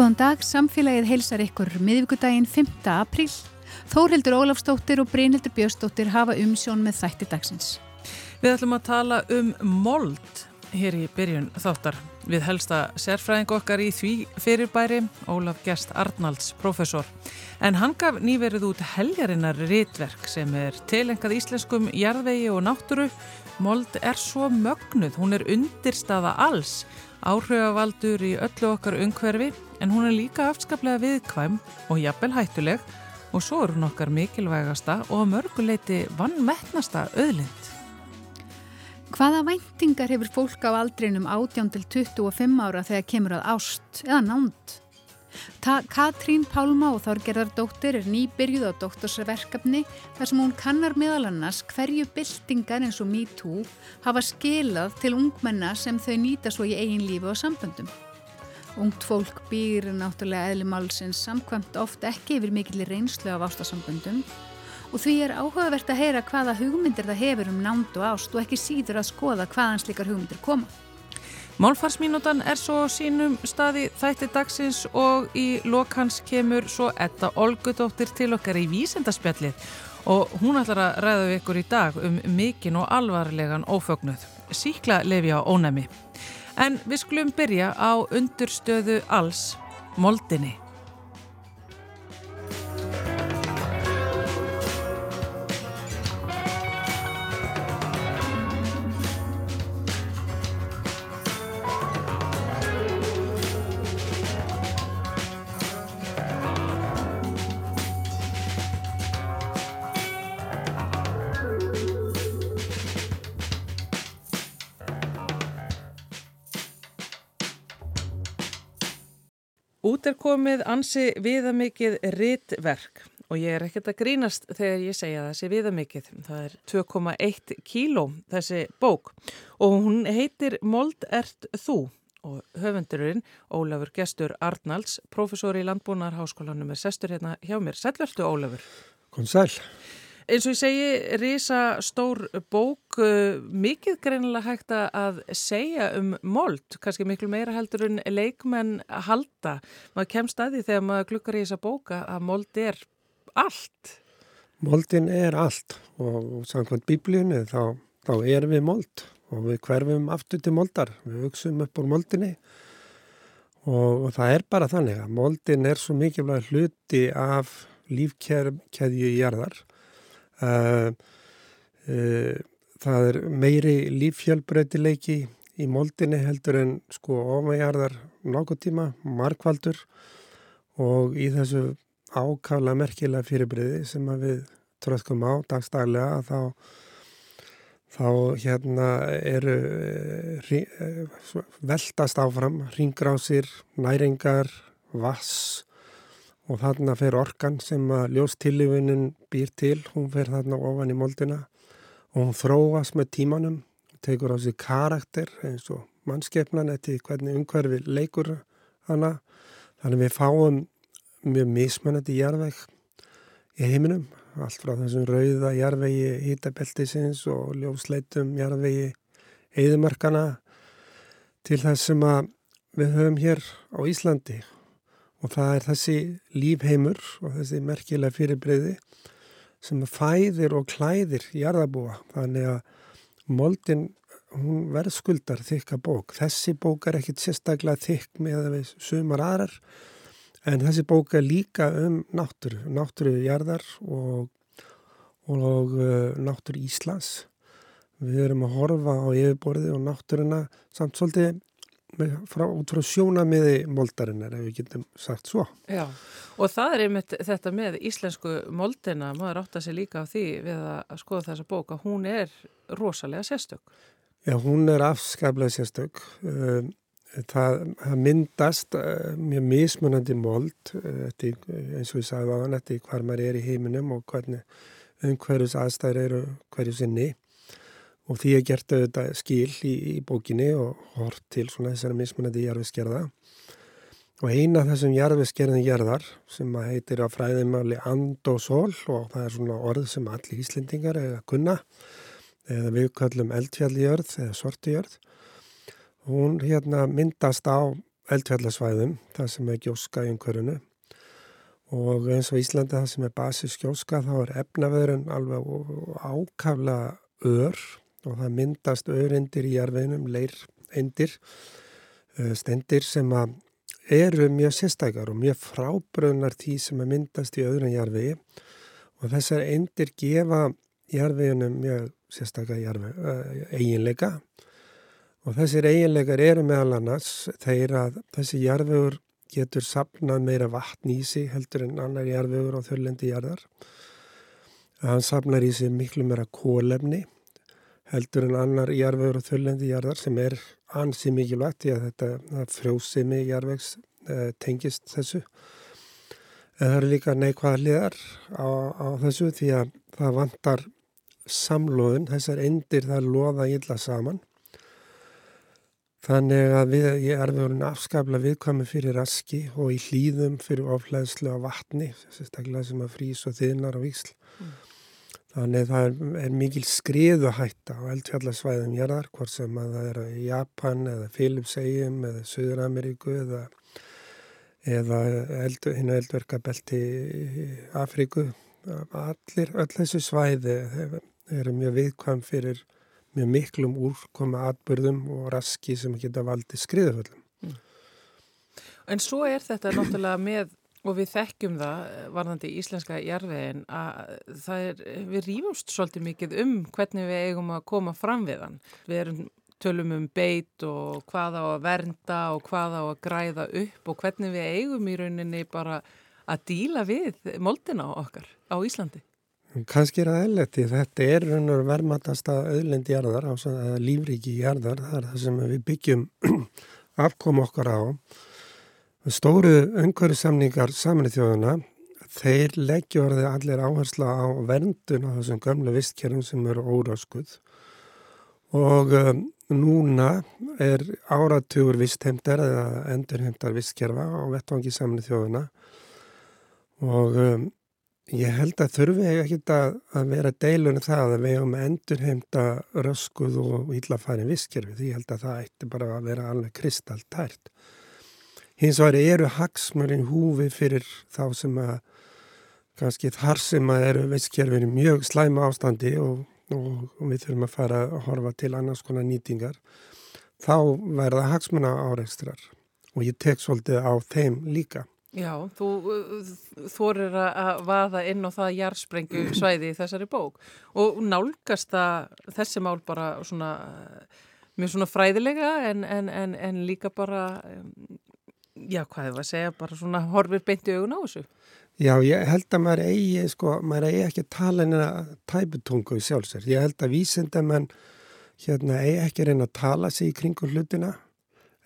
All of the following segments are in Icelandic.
Góðan dag, samfélagið heilsar ykkur miðvíkudaginn 5. apríl. Þórhildur Ólafstóttir og Brynhildur Björnstóttir hafa umsjón með þætti dagsins. Við ætlum að tala um mold hér í byrjun þáttar. Við helsta sérfræðing okkar í því fyrirbæri, Ólaf Gest Arnalds, professor. En hann gaf nýverið út heljarinnar rítverk sem er tilengað íslenskum jarðvegi og náttúru. Mold er svo mögnuð, hún er undirstaða alls, áhrifavaldur í öllu okkar umhverfi en hún er líka afskaplega viðkvæm og jafnvel hættuleg og svo er hún okkar mikilvægasta og mörguleiti vannmettnasta öðlind. Hvaða væntingar hefur fólk á aldrinum 18 til 25 ára þegar kemur að ást eða nánd? Ta Katrín Pálma og Þorgerðardóttir er nýbyrjuð á doktorsverkefni þar sem hún kannar meðal annars hverju byltingar eins og MeToo hafa skilað til ungmenna sem þau nýta svo í eigin lífi og samböndum. Ungt fólk býr náttúrulega eðli málsins samkvæmt oft ekki yfir mikil reynslu af ástasamböndum og því er áhugavert að heyra hvaða hugmyndir það hefur um nánd og ást og ekki síður að skoða hvaðan slikar hugmyndir koma. Málfarsmínútan er svo sínum staði þætti dagsins og í lokans kemur svo Edda Olgudóttir til okkar í vísendaspjallið og hún ætlar að ræða við ykkur í dag um mikinn og alvarlegan ófögnuð, síkla lefi á ónæmi. En við skulum byrja á undurstöðu alls, moldinni. Er komið ansi viðamikið rittverk og ég er ekkert að grínast þegar ég segja þessi viðamikið. Það er 2,1 kíló þessi bók og hún heitir Mold ert þú og höfundurinn Ólafur Gestur Arnalds, professor í Landbúnarháskólanum er sestur hérna hjá mér. Sælvertu Ólafur? Kom sæl. Eins og ég segi, risa stór bók, uh, mikið greinilega hægt að segja um mold, kannski miklu meira heldur en leikmenn halda. Maður kemst að því þegar maður klukkar í þessa bóka að mold er allt. Moldin er allt og samkvæmt bíblíunni þá, þá er við mold og við hverfum aftur til moldar. Við vuxum upp úr moldinni og, og það er bara þannig að moldin er svo mikilvæg hluti af lífkeðju í jarðar það er meiri líffjölbreytileiki í moldinni heldur en sko ofanjarðar nokkuð tíma, markvaldur og í þessu ákala merkilega fyrirbreyði sem við tröskum á dagstaglega þá, þá hérna eru uh, veldast áfram ringrásir, næringar, vass og þarna fer orkan sem að ljóstillífunin býr til, hún fer þarna ofan í moldina og hún þróast með tímanum, tekur á sig karakter eins og mannskeppnan eftir hvernig umhverfi leikur hana, þannig við fáum mjög mismunandi jarðveg í heiminum, allt frá þessum rauða jarðvegi hýtabeltisins og ljósleitum jarðvegi eðimarkana til þess sem við höfum hér á Íslandi og það er þessi lífheimur og þessi merkilega fyrirbreyði sem fæðir og klæðir jarðabúa. Þannig að moldin, hún verðskuldar þykka bók. Þessi bók er ekkit sérstaklega þykk með sumar aðrar en þessi bók er líka um náttúru, náttúru jarðar og, og uh, náttúru Íslands. Við erum að horfa á yfirborði og náttúruna samt svolítið frá, út frá sjónamiði moldarinnar ef við getum sagt svo. Já og það er einmitt þetta með íslensku moldina, maður átt að sé líka á því við að skoða þessa bóka, hún er rosalega sérstök. Já hún er afskaplega sérstök, um, það, það myndast uh, mjög mismunandi mold uh, eftir, eins og ég sagði á hann eftir hvar maður er í heiminum og hvernig umhverjus aðstæður eru hverju sinni og því er gert auðvitað skil í, í bókinni og hort til svona þessari mismunandi jarfiskerða og eina þessum jarfiskerðin jarðar sem heitir að fræðimáli and og sól og það er svona orð sem allir íslendingar eða kunna eða við kallum eldfjalljörð eða sortijörð hún hérna myndast á eldfjallasvæðum, það sem er gjóska í umhverjunu og eins og Íslandi það sem er basisk gjóska þá er efnaveðurinn alveg ákafla ör og það myndast örindir í jarfinum, leireindir, eh, stendir sem eru mjög sérstakar og mjög frábröðnar því sem myndast í öðrun jarfi og þessar eindir gefa jarfinum mjög sérstakar jarfi, eh, eiginleika Og þessir eiginleikar eru meðal annars þegar að þessi jarðvegur getur sapnað meira vatn í sig heldur en annar jarðvegur á þörlendi jarðar. Hann sapnar í sig miklu meira kólefni heldur en annar jarðvegur á þörlendi jarðar sem er ansi mikilvægt í að þetta frjósimi jarðvegs eh, tengist þessu. En það eru líka neikvæða liðar á, á þessu því að það vantar samlóðun, þessar endir það loða illa saman Þannig að við, ég er verið afskaplega viðkvæmi fyrir raski og í hlýðum fyrir oflæðslu á vatni, sérstaklega sem að frýs og þinnar á vísl. Mm. Þannig að það er, er mikil skriðuhætta á eldfjallarsvæðum jarðar, hvort sem að það er í Japan eða Filipsegjum eða Suður-Ameríku eða, eða eld, hinn eldverkabelti í Afríku. Allir, öll þessu svæði eru mjög viðkvæm fyrir með miklum úrkoma atbyrðum og raski sem geta valdið skriðuföllum. Mm. En svo er þetta náttúrulega með, og við þekkjum það varðandi í íslenska jarfiðin, að er, við rýfumst svolítið mikið um hvernig við eigum að koma fram við hann. Við erum tölum um beit og hvað á að vernda og hvað á að græða upp og hvernig við eigum í rauninni bara að díla við moldina okkar á Íslandi. Kanski er það eðletti, þetta er verðmatasta auðlendi jarðar, lífriki jarðar, það er það sem við byggjum afkom okkar á. Stóru umhverjusamningar samanið þjóðuna, þeir leggja orðið allir áhersla á verndun á þessum gamla vistkerfum sem eru óráskuð og um, núna er áratugur vistheimtar eða endurheimtar vistkerfa á vettvangi samanið þjóðuna og um, Ég held að þurfi ekkit að, að vera deilunum það að við hefum endurheimta röskuð og íllafæri visskerfi því ég held að það ætti bara að vera alveg kristaltært. Hins vegar eru hagsmurinn húfi fyrir þá sem að kannski þar sem að eru visskerfin mjög slæma ástandi og, og, og við þurfum að fara að horfa til annars konar nýtingar. Þá verða hagsmuna áreikstrar og ég tek svolítið á þeim líka. Já, þú þorir að vaða inn á það jarðsprengju svæði í þessari bók og nálgast það þessi mál bara svona mjög svona fræðilega en, en, en, en líka bara já, hvað hefur að segja, bara svona horfir beint í augun á þessu. Já, ég held að maður eigi, sko, maður eigi ekki að tala en að tæputungu í sjálfsverð. Ég held að vísindamenn hérna eigi ekki að reyna að tala sig í kringum hlutina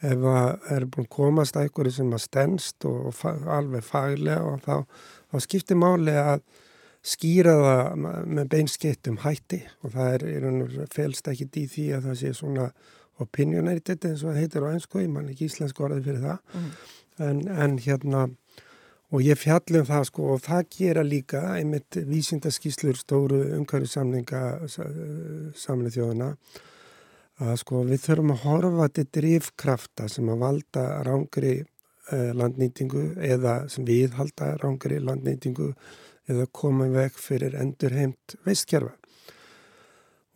ef það er búin að komast að einhverju sem að stennst og, og fa alveg faglega og þá, þá skiptir máli að skýra það með beinskittum hætti og það er, er félst ekki í því að það sé svona opinionated eins og það heitir á einsku, ég man ekki íslensku orðið fyrir það mm. en, en hérna og ég fjallum það sko og það gera líka einmitt vísindaskíslur stóru umhverju samninga samlið þjóðuna að sko við þurfum að horfa til drivkrafta sem að valda rángri eh, landnýtingu eða sem við halda rángri landnýtingu eða koma vekk fyrir endurheimt veistkerfa.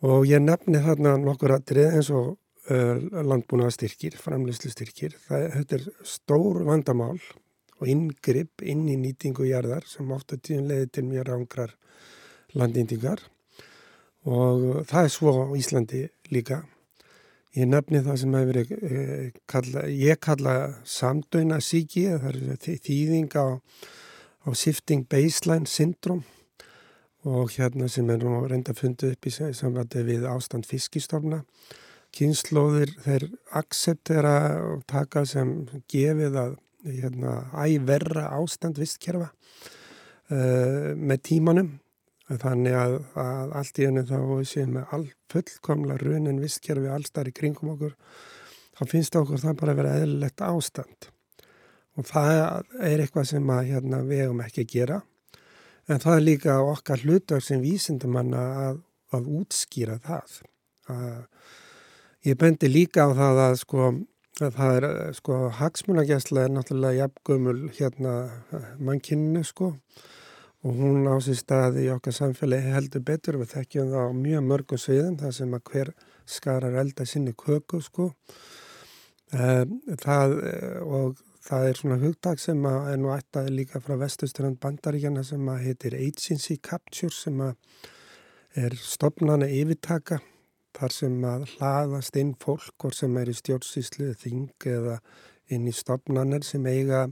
Og ég nefni þarna nokkur aðrið eins og uh, landbúnaða styrkir, framleyslu styrkir. Það, þetta er stór vandamál og ingripp inn í nýtingu jarðar sem ofta tíðin leiði til mjög rángrar landnýtingar og það er svo á Íslandi líka. Ég nefni það sem hefur eh, kalla, ég kalla samdöina síki, það er þýðing á, á shifting baseline syndrom og hérna sem er nú reynda fundið upp í samvæti við ástand fiskistofna. Kynnslóðir þeir akseptera og taka sem gefið að hérna, æverra ástand vistkerfa uh, með tímanum. Þannig að, að allt í hennu þá séum við fullkomla raunin visskerfi allstar í kringum okkur þá finnst okkur það bara að vera eðlilegt ástand. Og það er eitthvað sem að, hérna, við hefum ekki að gera. En það er líka okkar hlutverk sem vísindumanna að, að útskýra það. Að, ég bendi líka á það að sko Það er, eh, sko, hagsmunagjæsla er náttúrulega jafngömmul hérna mannkinninu, sko. Og hún á sér staði í okkar samfélagi heldur betur. Við þekkjum það á mjög mörgum sviðum það sem að hver skarar elda sinni köku sko. Það og það er svona hugdag sem að er nú ættaði líka frá vestustrand bandaríkjana sem að heitir Agency Capture sem að er stopnana yfirtaka þar sem að hlaðast inn fólk og sem er í stjórnsýslu þing eða inn í stopnanir sem eiga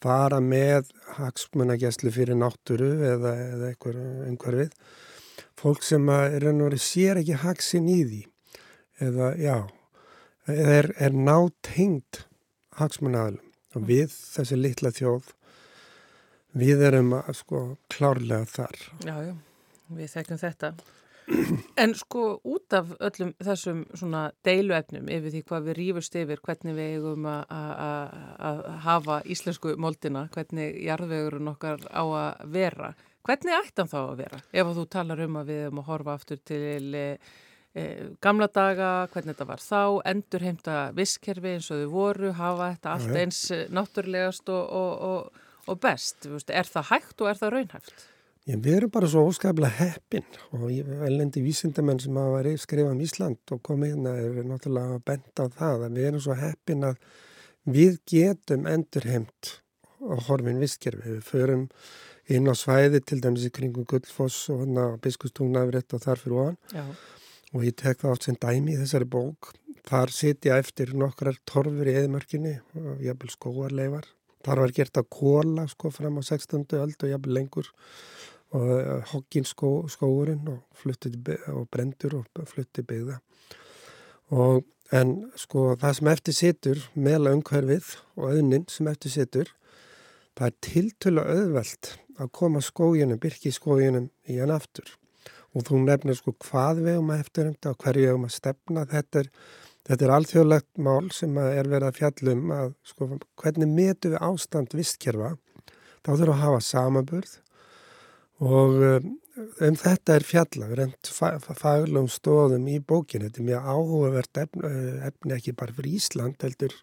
fara með hagsmunagjæslu fyrir náttúru eða, eða einhver, einhverfið fólk sem er ennveri sér ekki hagsin í því eða já eða er, er nátengt hagsmunagalum og við þessi litla þjóð við erum að sko klárlega þar. Já, já, við þekkjum þetta En sko út af öllum þessum svona deiluefnum yfir því hvað við rýfust yfir, hvernig við eigum að hafa íslensku moldina, hvernig jarðvegurinn okkar á að vera, hvernig ættan þá að vera? Ef þú talar um að við erum að horfa aftur til e, e, gamla daga, hvernig þetta var þá, endur heimta visskerfi eins og þau voru, hafa þetta allt eins náttúrlegast og, og, og, og best. Er það hægt og er það raunhæft? Ég, erum bara svo óskaplega heppin og ég elendi vísindamenn sem hafa skrifað um Ísland og komið hérna er náttúrulega að benda á það að við erum svo heppin að við getum endurheimt og horfin visskerfi. Við förum inn á svæði til dæmis í kringum Guldfoss og hérna Biskustungnaðurett og þar fyrir ofan Já. og ég tek það átt sem dæmi í þessari bók. Þar sitja eftir nokkrar torfur í eðmörkinni og jæfnvel skóarleifar. Þar var gert að kóla sko fram á 16. öld og jæfnvel lengur og eh, hoggin skó, skóurinn og, og brendur og flutti byggða. Og en sko það sem eftir situr meðla umhverfið og auðnin sem eftir situr það er tiltölu auðvelt að koma skóginum, byrki skóginum í hann aftur. Og þú nefnir sko hvað við um að eftirhemta og hverju við um að stefna. Þetta er, þetta er alþjóðlegt mál sem er verið að fjallum að sko hvernig metu við ástand vistkerfa? Þá þurfum að hafa samaburð og um, þetta er fjalla, reynd faglegum stóðum í bókinu, þetta er mjög áhugavert efni, eh, efni ekki bara fyrir Ísland, heldur,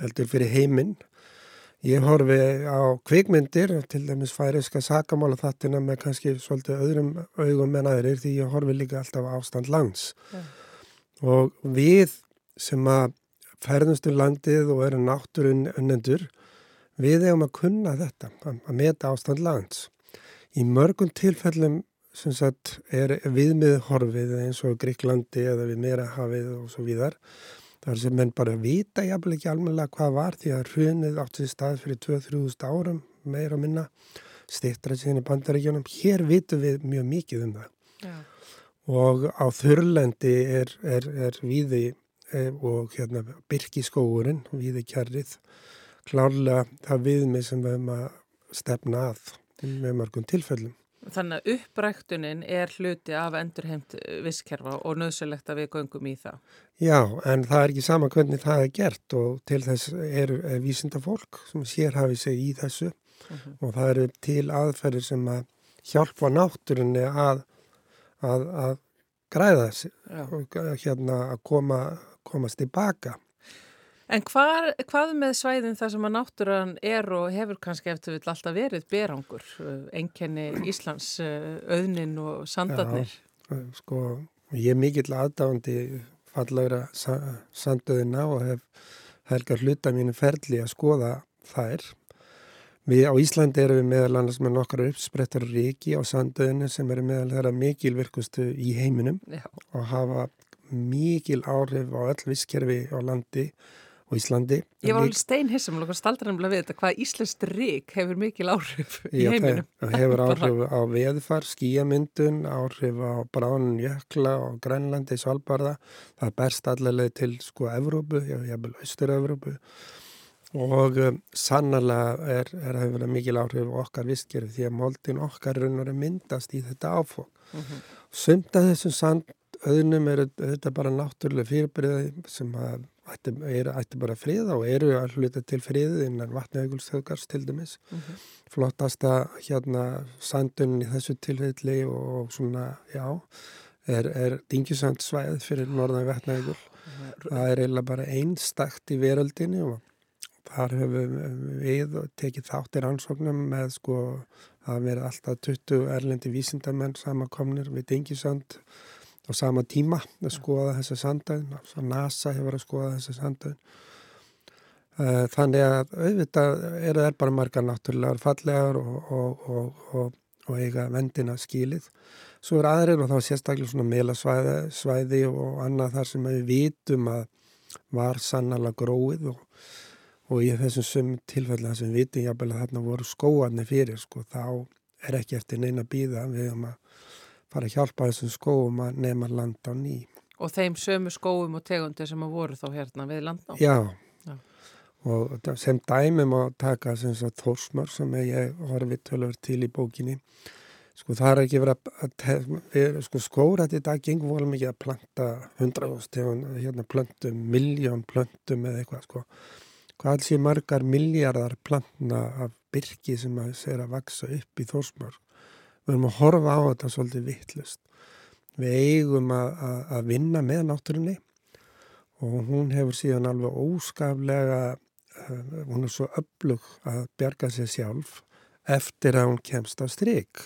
heldur fyrir heiminn. Ég horfi á kvikmyndir, til dæmis færiska sakamála þattina með kannski svolítið öðrum augum en aðrir því ég horfi líka alltaf ástand langs. Ja. Og við sem að ferðumstu landið og eru náttúrun önnendur, við hefum að kunna þetta, að meta ástand lands. Í mörgum tilfellum sagt, er viðmið horfið eins og Gríklandi eða við meira hafið og svo víðar. Það er sem menn bara vita jafnvel ekki almenna hvað var því að hrunið átt sér stað fyrir 2-3.000 árum meira og minna stittra síðan í bandaríkjónum. Hér vitum við mjög mikið um það. Já. Og á þurrlendi er, er, er viði e, og hérna, byrkiskóurinn, viði kjarrið, klárlega það viðmið sem við höfum að stefna að með mörgum tilfellum. Þannig að uppræktunin er hluti af endurheimt visskerfa og nöðsulegt að við göngum í það. Já, en það er ekki sama hvernig það er gert og til þess er, er vísinda fólk sem sér hafið sig í þessu uh mhm. -huh. og það eru til aðferðir sem að hjálpa náttúrunni að, að, að græða þessi og hérna að koma, komast tilbaka. En hvað, hvað með svæðin þar sem að náttúran er og hefur kannski eftir vill alltaf verið berangur, enkenni Íslands, auðnin og sandarnir? Já, sko, ég er mikill aðdáðandi fallagra sandauðina og hef helgar hluta mínu ferli að skoða þær. Við á Íslandi erum við meðal annars með nokkar uppsprettar ríki á sandauðinu sem eru meðal þeirra mikilvirkustu í heiminum Já. og hafa mikil áhrif á öll visskerfi á landi á Íslandi. Ég var alveg steinhissam og staldar nefnilega við þetta hvað Íslands rík hefur mikil áhrif í Já, heiminum. Það hefur áhrif á veðfar, skíamyndun, áhrif á bránun jökla og Grænlandi, Svalbardha. Það berst allaveg til sko Evrópu, ég hef vel Östur-Evrópu og um, sannlega er, er hefur mikil áhrif okkar visskerfi því að moldin okkar raunur er myndast í þetta áfók. -huh. Sumt að þessum sandauðnum er þetta bara náttúrulega fyrirbyrði sem að ætti, er, ætti bara friða og eru að hluta til friðið innan vatnaugulstöðgars til dæmis. Mm -hmm. Flottasta hérna sandunni í þessu tilfelli og svona, já, er, er dingjusandsvæð fyrir norðan vettnægur. Það er eiginlega bara einstakt í veröldinni og þar höfum við tekið þáttir ansóknum með sko að vera alltaf 20 erlendi vísindamenn samakomnir við Dingisand á sama tíma að skoða þessa sandagin, NASA hefur að skoða þessa sandagin. Eh, þannig að auðvitað eru þær bara margar náttúrulegar fallegar og, og, og, og eiga vendina skilið. Svo er aðrir og þá sérstaklega svona melasvæði og annað þar sem við vitum að var sannala gróið og og í þessum sum tilfella sem við vitum jábel að þarna voru skóarnir fyrir sko þá er ekki eftir neina býða við um að fara að hjálpa þessum skóum að nefna land á ný. Og þeim sömu skóum og tegundir sem að voru þá hérna við land á? Já, Já. og sem dæmum að taka sem sagt þórsmör sem ég horfið tölur til í bókinni Sko það er ekki verið að, við, sko skóra þetta í dag gengum volum ekki að planta hundraðstegun, hérna plöntum, miljón plöntum eða eitthvað sko hvað sé margar miljardar plantna af byrki sem að segja að vaksa upp í þórsmörg. Við höfum að horfa á þetta svolítið vittlust. Við eigum að, að, að vinna með náttúrunni og hún hefur síðan alveg óskaflega, uh, hún er svo öflug að bjarga sér sjálf eftir að hún kemst á stryk.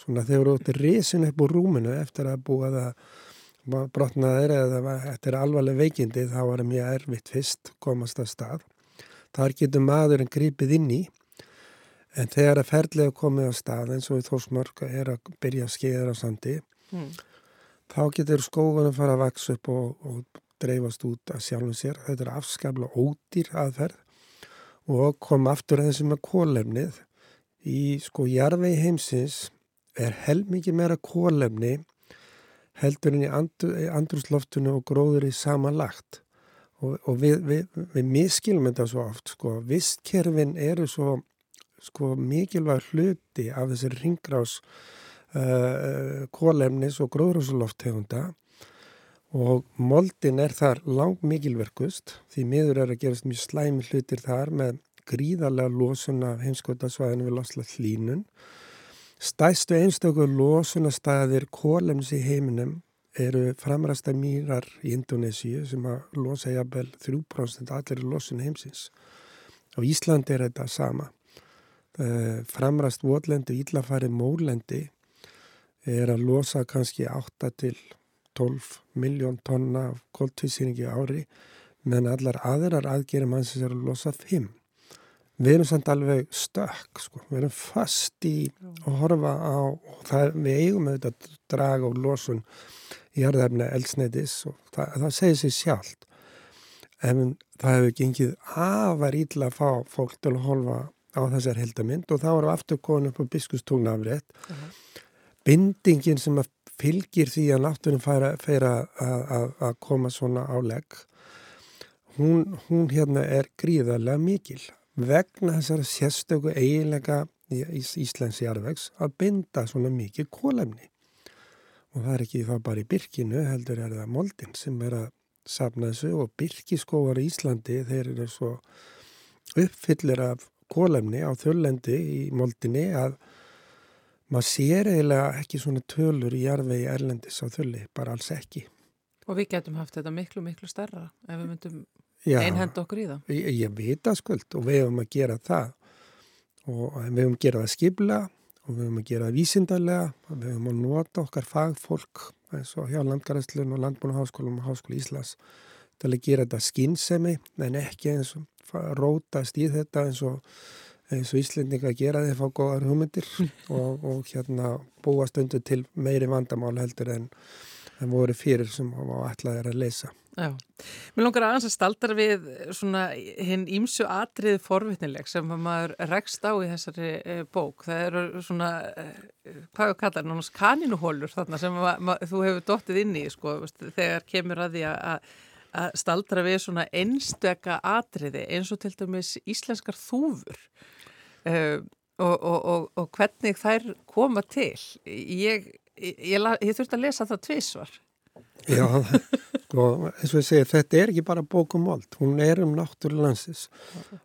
Svona þegar þú ættir risin upp úr rúminu eftir að búa það brotnaðir eða eftir alvarleg veikindi þá var það mjög erfitt fyrst komast að stað. Þar getur maðurinn grípið inn í en þegar að ferðlega komið á stað eins og í þósmörk er að byrja að skeiða á sandi mm. þá getur skógunum fara að vaks upp og, og dreifast út að sjálfum sér. Þetta er afskaplega ódýr aðferð og kom aftur að þessi með kólefnið. Í sko jarfið heimsins er hel mikið meira kólefni heldur en í andrúsloftunum og gróður í sama lagt og, og við, við, við miskilum þetta svo oft sko, vistkerfin eru svo sko mikilvæg hluti af þessi ringgrás uh, kólemnis og gróðrúsuloftegunda og moldin er þar langt mikilverkust því miður er að gerast mjög slæmi hlutir þar með gríðarlega losun af heimskotasvæðinu við losla hlínun stæstu einstaklega losunastæðir kólemnis í heiminum eru framræsta mýrar í Indonésiu sem að losa jafnvel 3% allir losun heimsins. Á Íslandi er þetta sama. Eh, framræst votlendi, íllafæri mólendi er að losa kannski 8 til 12 miljón tonna af koltvísýringi ári meðan allar aðrar aðgerum hans er að losa 5 við erum samt alveg stökk sko. við erum fast í að horfa á það, við eigum auðvitað að draga og losun í jarðarfna eldsneitis og það, það segir sér sjálft en það hefur gengið afar ítla að fá fólk til að holfa á þessar heldamind og þá eru aftur konum på biskustúnafrétt uh -huh. bindingin sem að fylgir því að náttúrin færa að koma svona á legg hún, hún hérna er gríðarlega mikil vegna þessara sérstöku eiginlega í Íslands jarðvegs að binda svona mikið kólefni. Og það er ekki þá bara í byrkinu, heldur er það moldin sem er að safna þessu og byrkiskóar í Íslandi þeir eru svo uppfyllir af kólefni á þöllendi í moldinni að maður sér eiginlega ekki svona tölur í jarðvegi erlendis á þölli, bara alls ekki. Og við getum haft þetta miklu, miklu starra ef við myndum einhend okkur í það. Ég, ég veit að skuld og við höfum að gera það og við höfum að gera það skibla og við höfum að gera það vísindarlega og við höfum að nota okkar fagfólk eins og hjá landgarðslun og landbúnaháskólum og háskóli Íslas til að gera þetta skinnsemi en ekki eins og rótast í þetta eins og eins og Íslendinga gera þeir fá góðar hugmyndir og, og hérna búast undir til meiri vandamál heldur en, en voru fyrir sem á ætlaðir að leysa. Já, mér langar aðeins að staldra við svona hinn ímsu atrið forvitnileg sem maður rekst á í þessari e, bók. Það eru svona, e, hvað kallar það, náttúrulega kaninuhólur þarna sem þú hefur dóttið inn í sko, þegar kemur að því að, að staldra við svona einstöka atriði eins og til dæmis íslenskar þúfur e, og, og, og, og hvernig þær koma til. Ég, ég, ég, ég þurfti að lesa það tvísvar. Já, sko, eins og ég segir, þetta er ekki bara bókum mold, hún er um náttúrulansis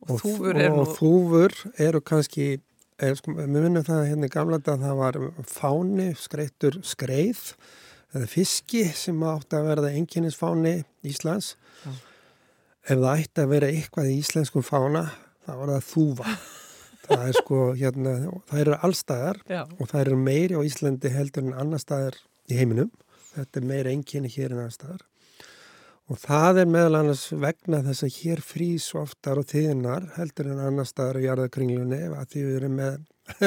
og, og, er og þúfur eru kannski, er, sko, við minnum það hérna gamla dag, það var fáni, skreittur skreið eða fiski sem átti að verða enginninsfáni Íslands. Já. Ef það ætti að vera eitthvað í íslenskum fána, þá var það þúva. það er sko, hérna, það eru allstæðar Já. og það eru meiri á Íslandi heldur en annar staðar í heiminum. Þetta er meira enginni hér en annar staðar. Og það er meðal annars vegna þess að hér frýs oftar og þiðnar heldur en annar staðar í jarðakringlunni að því við erum með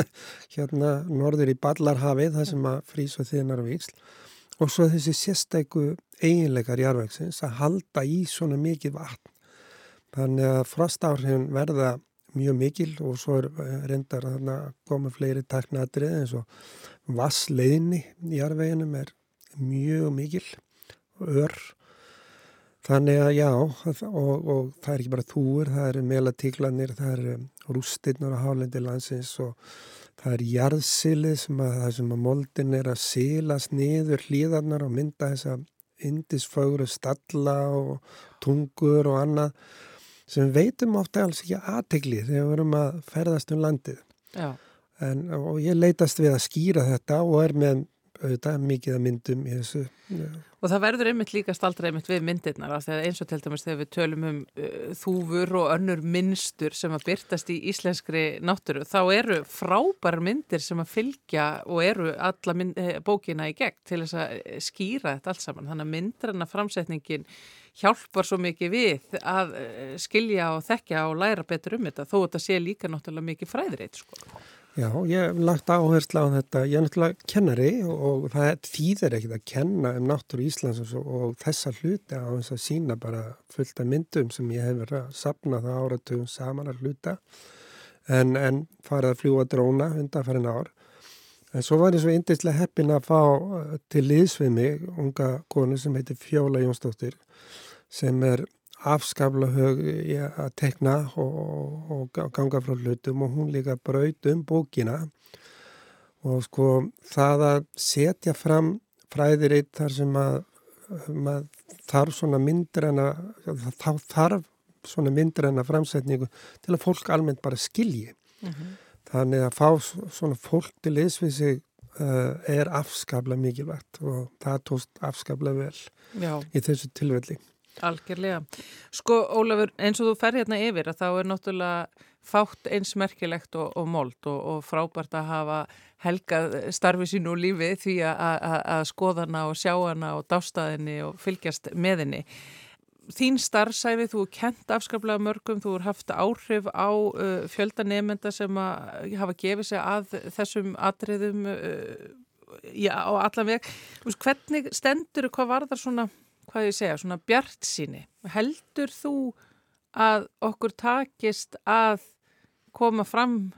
hérna norður í Ballarhafið það sem að frýs og þiðnar og viksl og svo þessi sérstæku eiginleikar jarðvægsins að halda í svona mikið vatn. Þannig að frostáhrifin verða mjög mikil og svo er eh, reyndar að koma fleiri taknatrið eins og vassleiðinni í jarðveginum er mjög mikil ör þannig að já og, og það er ekki bara þúur það eru melatíklanir, það eru rústinnar á hálendi landsins og það er jarðsilið sem að það sem að moldin er að silast niður hlýðarnar og mynda þessa indisfögru stalla og tungur og annað sem veitum ofta alls ekki aðtegli þegar við verum að ferðast um landið. En, og ég leytast við að skýra þetta og er með auðvitað mikið að myndum í þessu já. Og það verður einmitt líka staldra einmitt við myndirnar eins og til dæmis þegar við tölum um uh, þúfur og önnur minnstur sem að byrtast í íslenskri náttúru þá eru frábæra myndir sem að fylgja og eru alla mynd, eh, bókina í gegn til þess að eh, skýra þetta allt saman. Þannig að myndrarna framsetningin hjálpar svo mikið við að eh, skilja og þekkja og læra betur um þetta þó þetta sé líka náttúrulega mikið fræðreit sko. Já, ég hef lagt áherslu á þetta. Ég er náttúrulega kennari og það þýðir ekkit að kenna um náttúru Íslands og, og þessa hluti á þess að sína bara fullt af myndum sem ég hef verið að sapna það áratugum saman að hluta en, en farið að fljúa dróna undan farin ár. En svo var ég svo indislega heppin að fá uh, til liðsvið mig unga konu sem heitir Fjóla Jónsdóttir sem er afskafla hög í að tekna og, og ganga frá hlutum og hún líka braut um bókina og sko það að setja fram fræðiritt þar sem að þarf svona myndræna þá þarf svona myndræna framsetningu til að fólk almennt bara skilji mm -hmm. þannig að fá svona fólk til sig uh, er afskafla mikilvægt og það tóst afskafla vel Já. í þessu tilvelli Algjörlega. Sko Ólafur, eins og þú fer hérna yfir að þá er náttúrulega fátt eins merkilegt og, og mold og, og frábært að hafa helgað starfi sínu og lífi því að skoðana og sjáana og dástaðinni og fylgjast meðinni. Þín starfsæfi, þú er kent afskaplega mörgum, þú er haft áhrif á uh, fjöldanemenda sem að hafa gefið sig að þessum atriðum uh, já, á allan veg. Hvernig stendur, hvað var það svona hvað ég segja, svona bjart síni. Heldur þú að okkur takist að koma fram,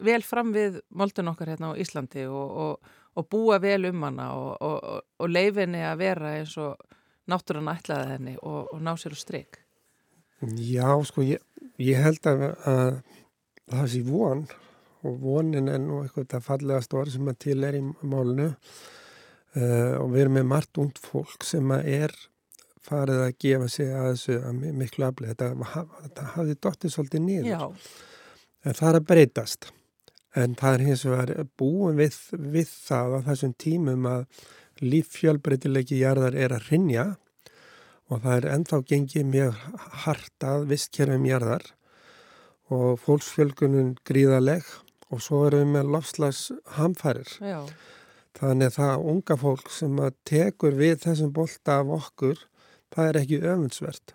vel fram við moldun okkar hérna á Íslandi og, og, og búa vel um hana og, og leifinni að vera eins og náttúrann ætlaði henni og ná sér úr streik? Já, sko, ég, ég held að, að það sé von og vonin er nú eitthvað fallega stóri sem að til er í málunu Uh, og við erum með margt ungt fólk sem er farið að gefa sig að þessu að miklu aflið. Þetta, þetta hafði dottir svolítið nýður. En það er að breytast. En það er hins vegar búin við, við það á þessum tímum að líffjölbreytilegi jarðar er að rinja og það er ennþá gengið mjög hartað vistkerfum jarðar og fólksfjölgunum gríðaleg og svo erum við með lofslags hamfærir. Já. Þannig að það unga fólk sem tekur við þessum bolta af okkur, það er ekki öfundsvert.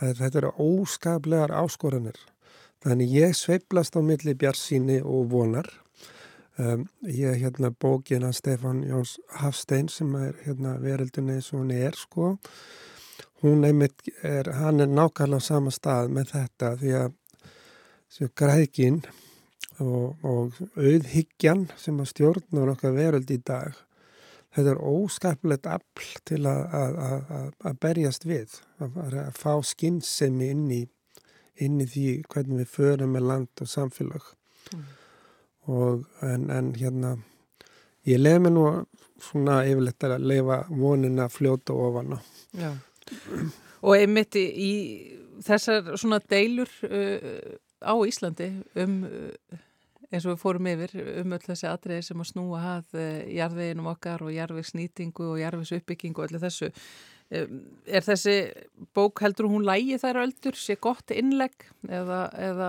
Er, þetta eru óskaplegar áskoranir. Þannig ég sveiblast á milli bjarsíni og vonar. Um, ég er hérna bókina Stefan Jóns Hafstein sem er hérna verildunni eins og hún er sko. Hún einmitt er, hann er nákvæmlega á sama stað með þetta því að grækinn og, og auðhyggjan sem að stjórnar okkar veröld í dag þetta er óskapilegt afl til að, að, að, að berjast við að fá skinnsemi inn í, inn í því hvernig við förum með land og samfélag mm. og en, en hérna ég leði mig nú svona yfirleitt að leifa vonin að fljóta ofan Já. og einmitt í þessar svona deilur uh, á Íslandi um uh, eins og við fórum yfir um öll þessi atriði sem að snúa hafð eh, jarðveginum okkar og jarðvegsnýtingu og jarðvegsuppbyggingu og öllu þessu. Er þessi bók, heldur hún lægi þær öldur, sé gott innlegg eða, eða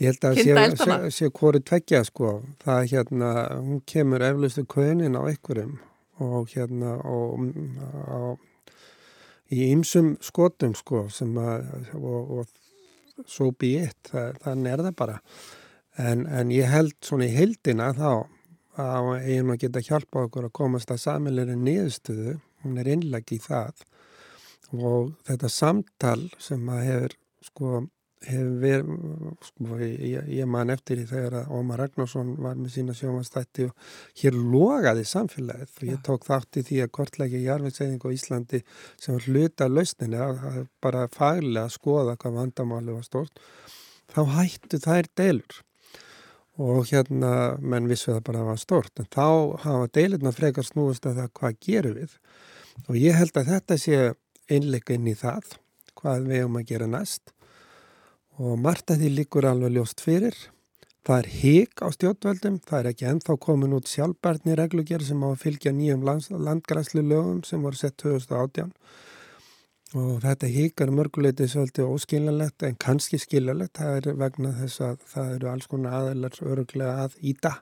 Ég held að sé, sé, sé hvori tveggja sko, það hérna, hún kemur eflustu kaunin á einhverjum og hérna og, og, í ymsum skotum sko sem að og, og svo býitt, þannig er það bara. En, en ég held svona í heldina þá að eigin að geta hjálpa okkur að komast að samilegri niðurstöðu, hún er innleg í það. Og þetta samtal sem að hefur sko verið, sko, ég, ég man eftir því þegar að Ómar Ragnarsson var með sína sjómanstætti og hér logaði samfélagið og ég tók þátt í því að kortlækja jarfiðsæðing á Íslandi sem var hluta lausninni að bara faglega að skoða hvað vandamáli var stort þá hættu þær deilur. Og hérna menn vissu það bara var stort en þá hafa deilurna frekar snúist að það hvað gerum við? Og ég held að þetta sé einleika inn í það hvað við erum að gera næst og margt að því líkur alveg ljóst fyrir. Það er hík á stjórnvöldum, það er ekki ennþá komin út sjálfbarni reglugjör sem á að fylgja nýjum landgræslu lögum sem voru sett 2018 og þetta hík er mörguleiti svolítið óskiljanlegt en kannski skiljanlegt, það er vegna þess að það eru alls konar aðeinar öruglega að íta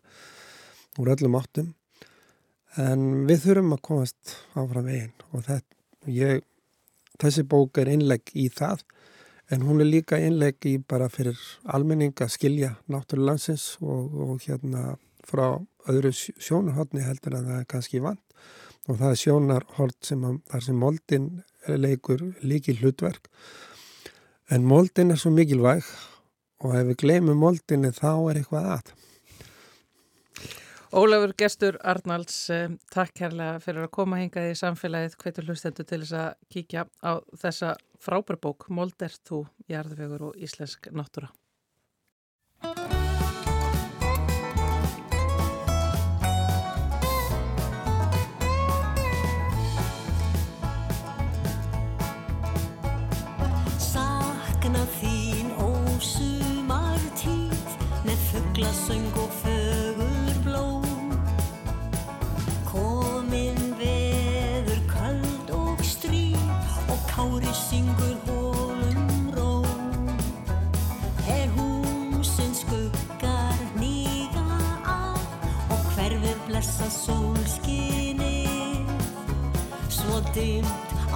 úr öllum áttum. En við þurfum að komast áfram veginn og þetta, ég, þessi bók er innlegg í það En hún er líka einleggi bara fyrir almenning að skilja náttúrulega landsins og, og hérna frá öðru sjónarhóttni heldur að það er kannski vant og það er sjónarhótt sem að, þar sem moldin leikur líki hlutverk. En moldin er svo mikilvæg og ef við gleymum moldinni þá er eitthvað að. Ólafur Gestur Arnalds, eh, takk kærlega fyrir að koma hingað í samfélagið hvetur hlustendu til þess að kíkja á þessa frábærbók Moldert þú, Jærðvegur og Íslensk náttúra.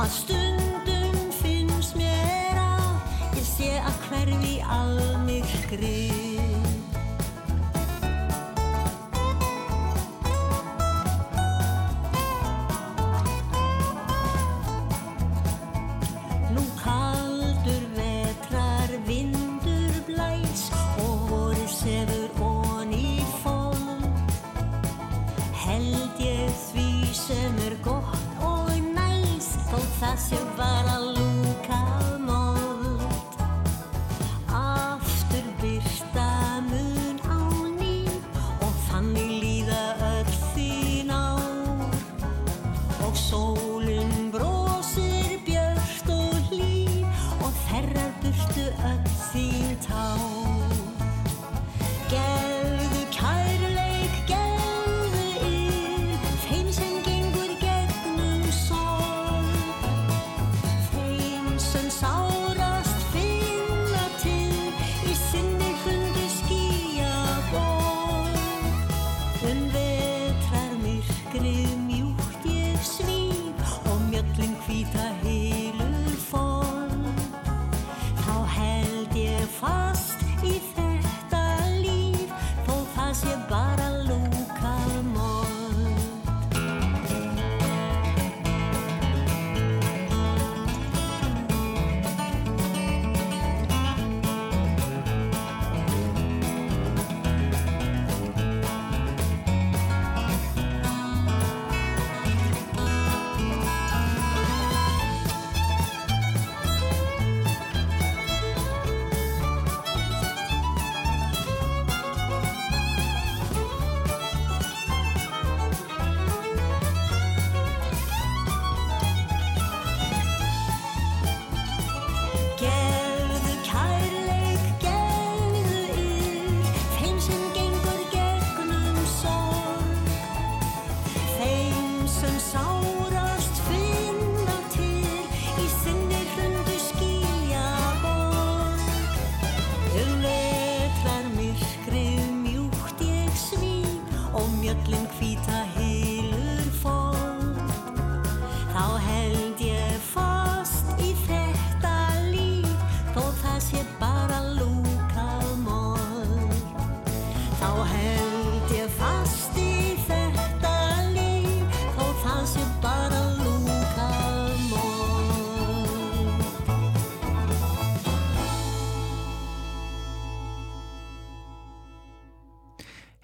Að stundum finnst mér að ég sé að hverfi almyrkrið Nú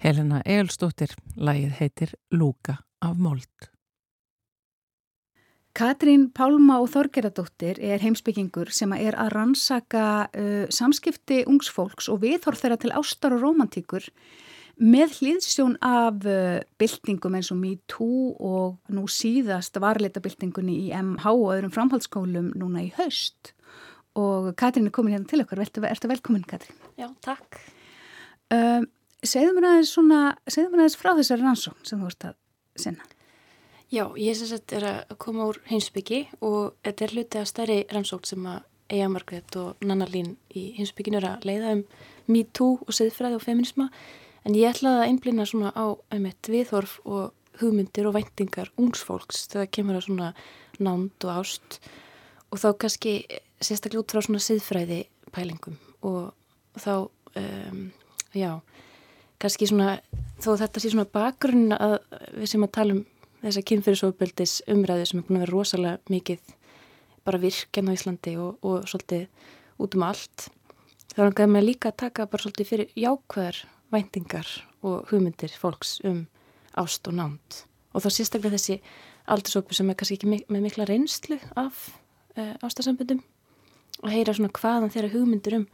Helena Egilstóttir, lagið heitir Lúka af mold. Katrín Pálma og Þorgeradóttir er heimsbyggingur sem er að rannsaka uh, samskipti ungsfólks og viðhorf þeirra til ástar og romantíkur með hlýðsjón af uh, byltingum eins og MeToo og nú síðast varleita byltingunni í MH og öðrum framhaldsskólum núna í haust. Og Katrín er komin hérna til okkar, ertu, ertu velkomin Katrín? Já, takk. Uh, segðu mér aðeins svona, segðu mér aðeins frá þessari rannsókn sem þú ert að sinna. Já, ég sem sagt er að koma úr heimsbyggi og þetta er hluti af stærri rannsókn sem að Eija Margrét og Nanna Lín í heimsbygginu er að leiða um MeToo og siðfræði og feminisma en ég ætlaði að einblina svona á einmitt viðhorf og hugmyndir og væntingar ungsfólks þegar kemur að svona nánd og ást og þá kannski sérstaklega út frá svona siðfræði pælingum og þá, um, já, kannski svona, þó þetta sé svona bakgrunn að við sem að tala um þessa kynfyrirsofböldis umræðu sem er búin að vera rosalega mikið bara virken á Íslandi og, og svolítið út um allt. Það er náttúrulega líka að taka bara svolítið fyrir jákvæðar væntingar og hugmyndir fólks um ást og námt. Og þá sérstaklega þessi aldursópu sem er kannski ekki með mikla reynslu af uh, ástasamböndum og heyra svona hvaðan þeirra hugmyndir um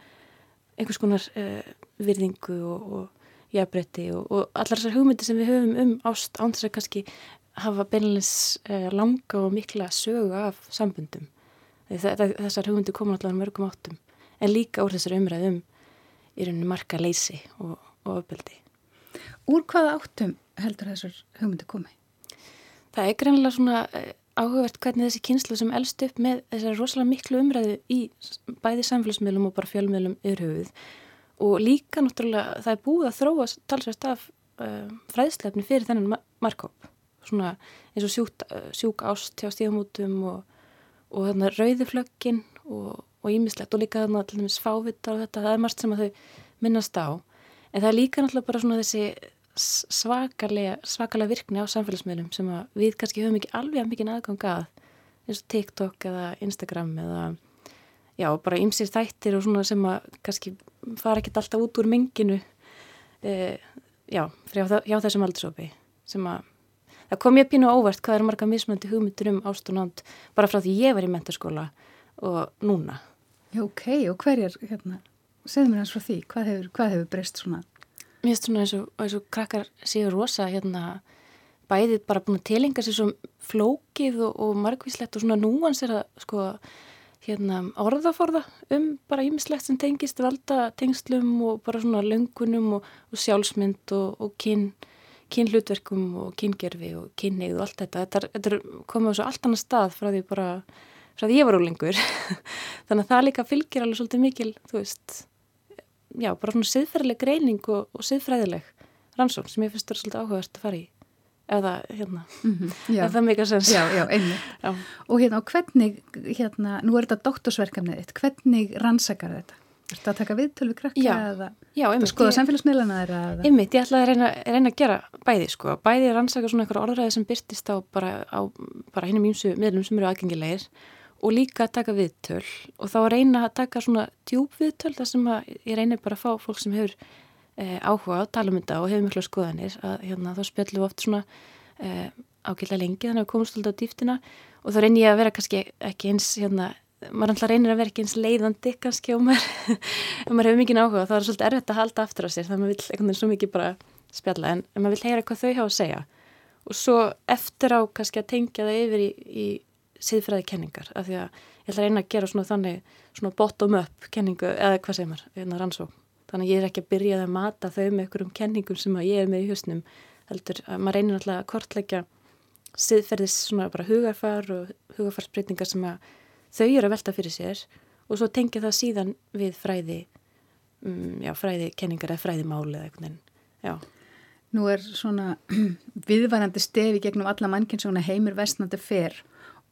einhvers konar uh, virðingu og, og jafnbretti og, og allar þessar hugmyndir sem við höfum um ást án þess að kannski hafa beinleins eh, langa og mikla sögu af sambundum. Þessar hugmyndir koma allavega mörgum áttum en líka úr þessar umræðum í rauninu marka leysi og, og öfbeldi. Úr hvaða áttum heldur þessar hugmyndir komið? Það er greinlega svona eh, áhugavert hvernig þessi kynslu sem elst upp með þessar rosalega miklu umræðu í bæði samfélagsmiðlum og bara fjölmiðlum yfir höfuð og líka náttúrulega það er búið að þróa talsvægt af uh, fræðslefni fyrir þennan markkóp svona eins og sjúkt, sjúk ást hjá stíðamútum og, og þarna rauðiflöggin og ímislegt og, og líka þarna til dæmis fávittar og þetta, það er margt sem að þau minnast á. En það er líka náttúrulega bara svona þessi svakalega, svakalega virkni á samfélagsmiðlum sem við kannski höfum ekki alveg mikið aðgang að. Eins og TikTok eða Instagram eða já, bara ymsir þættir og svona sem að kannski fara ekkert alltaf út úr menginu e, já, hjá, hjá þessum aldursopi sem að það kom ég pínu óvart hvað er marga mismöndi hugmyndur um ást og nátt bara frá því ég var í mentarskóla og núna. Já, ok, og hverjar, hérna, segð mér hans frá því, hvað hefur, hvað hefur breyst svona? Mér finnst svona eins og, eins og krakkar séu rosa, hérna, bæðið bara búin að telinga sér svo flókið og, og margvíslegt og svona núans er að, sko, hérna, orðaforða um bara ímislegt sem tengist valda tengslum og bara svona löngunum og, og sjálfsmynd og, og kyn kynhlutverkum og kyngerfi og kynneið og allt þetta. Þetta, þetta er komið á svo allt annar stað frá því bara, frá því ég var úrlingur. Þannig að það líka fylgir alveg svolítið mikil, þú veist, já, bara svona siðferðileg greining og, og siðfræðileg rannsókn sem ég finnst það svolítið áhugast að fara í. Eða, hérna, mm -hmm, eða það mikilvægt sens. Já, já, einmitt. Og hérna, og hvernig, hérna, nú er þetta doktorsverkefnið þitt, hvernig rannsakar þetta? Er þetta að taka viðtölu við krakka já, eða já, einmitt, skoða samfélagsmiðlana þeirra? Einmitt, ég ætlaði að reyna, reyna að gera bæði sko, bæði rannsaka svona eitthvað orðræði sem byrtist á bara, bara hinnum ímsu miðlum sem eru aðgengilegir og líka að taka viðtöl og þá að reyna að taka svona djúb viðtöl þar sem að ég reynir bara að fá fólk sem hefur eh, áhuga á talumynda og hefur miklu skoðanir að hérna, þá spjallum við oft svona eh, ákveðlega lengi þannig að við komumst alltaf á dýftina og þá reynir ég að vera kannski ekki eins hérna maður alltaf reynir að vera ekki eins leiðandi kannski og maður, maður hefur mikið áhuga þá er það svolítið erfitt að halda aftur á sér þannig að maður vil einhvern veginn svo mikið bara spjalla en, maður vil heyra hvað þau hafa að segja. Og svo eftir á kannski að tengja það yfir í, í siðfræði kenningar af því að ég ætla að reyna að gera svona þannig svona bottom up kenningu eða hvað segir maður, hérna rannsó þannig að ég er ekki að byrja að mata þau með einhverjum kenningum sem ég er með í husnum heldur að maður reynir alltaf að kortleggja siðferðis svona bara hugarfar og hugarfarsbreytingar sem að þau eru að velta fyrir sér og svo tengja það síðan við fræði um, já, fræði kenningar eða fræði máli eða eitthvað, já. Nú er svona viðvarandi stefi gegnum alla mannkinn svona heimur vestnandi fyrr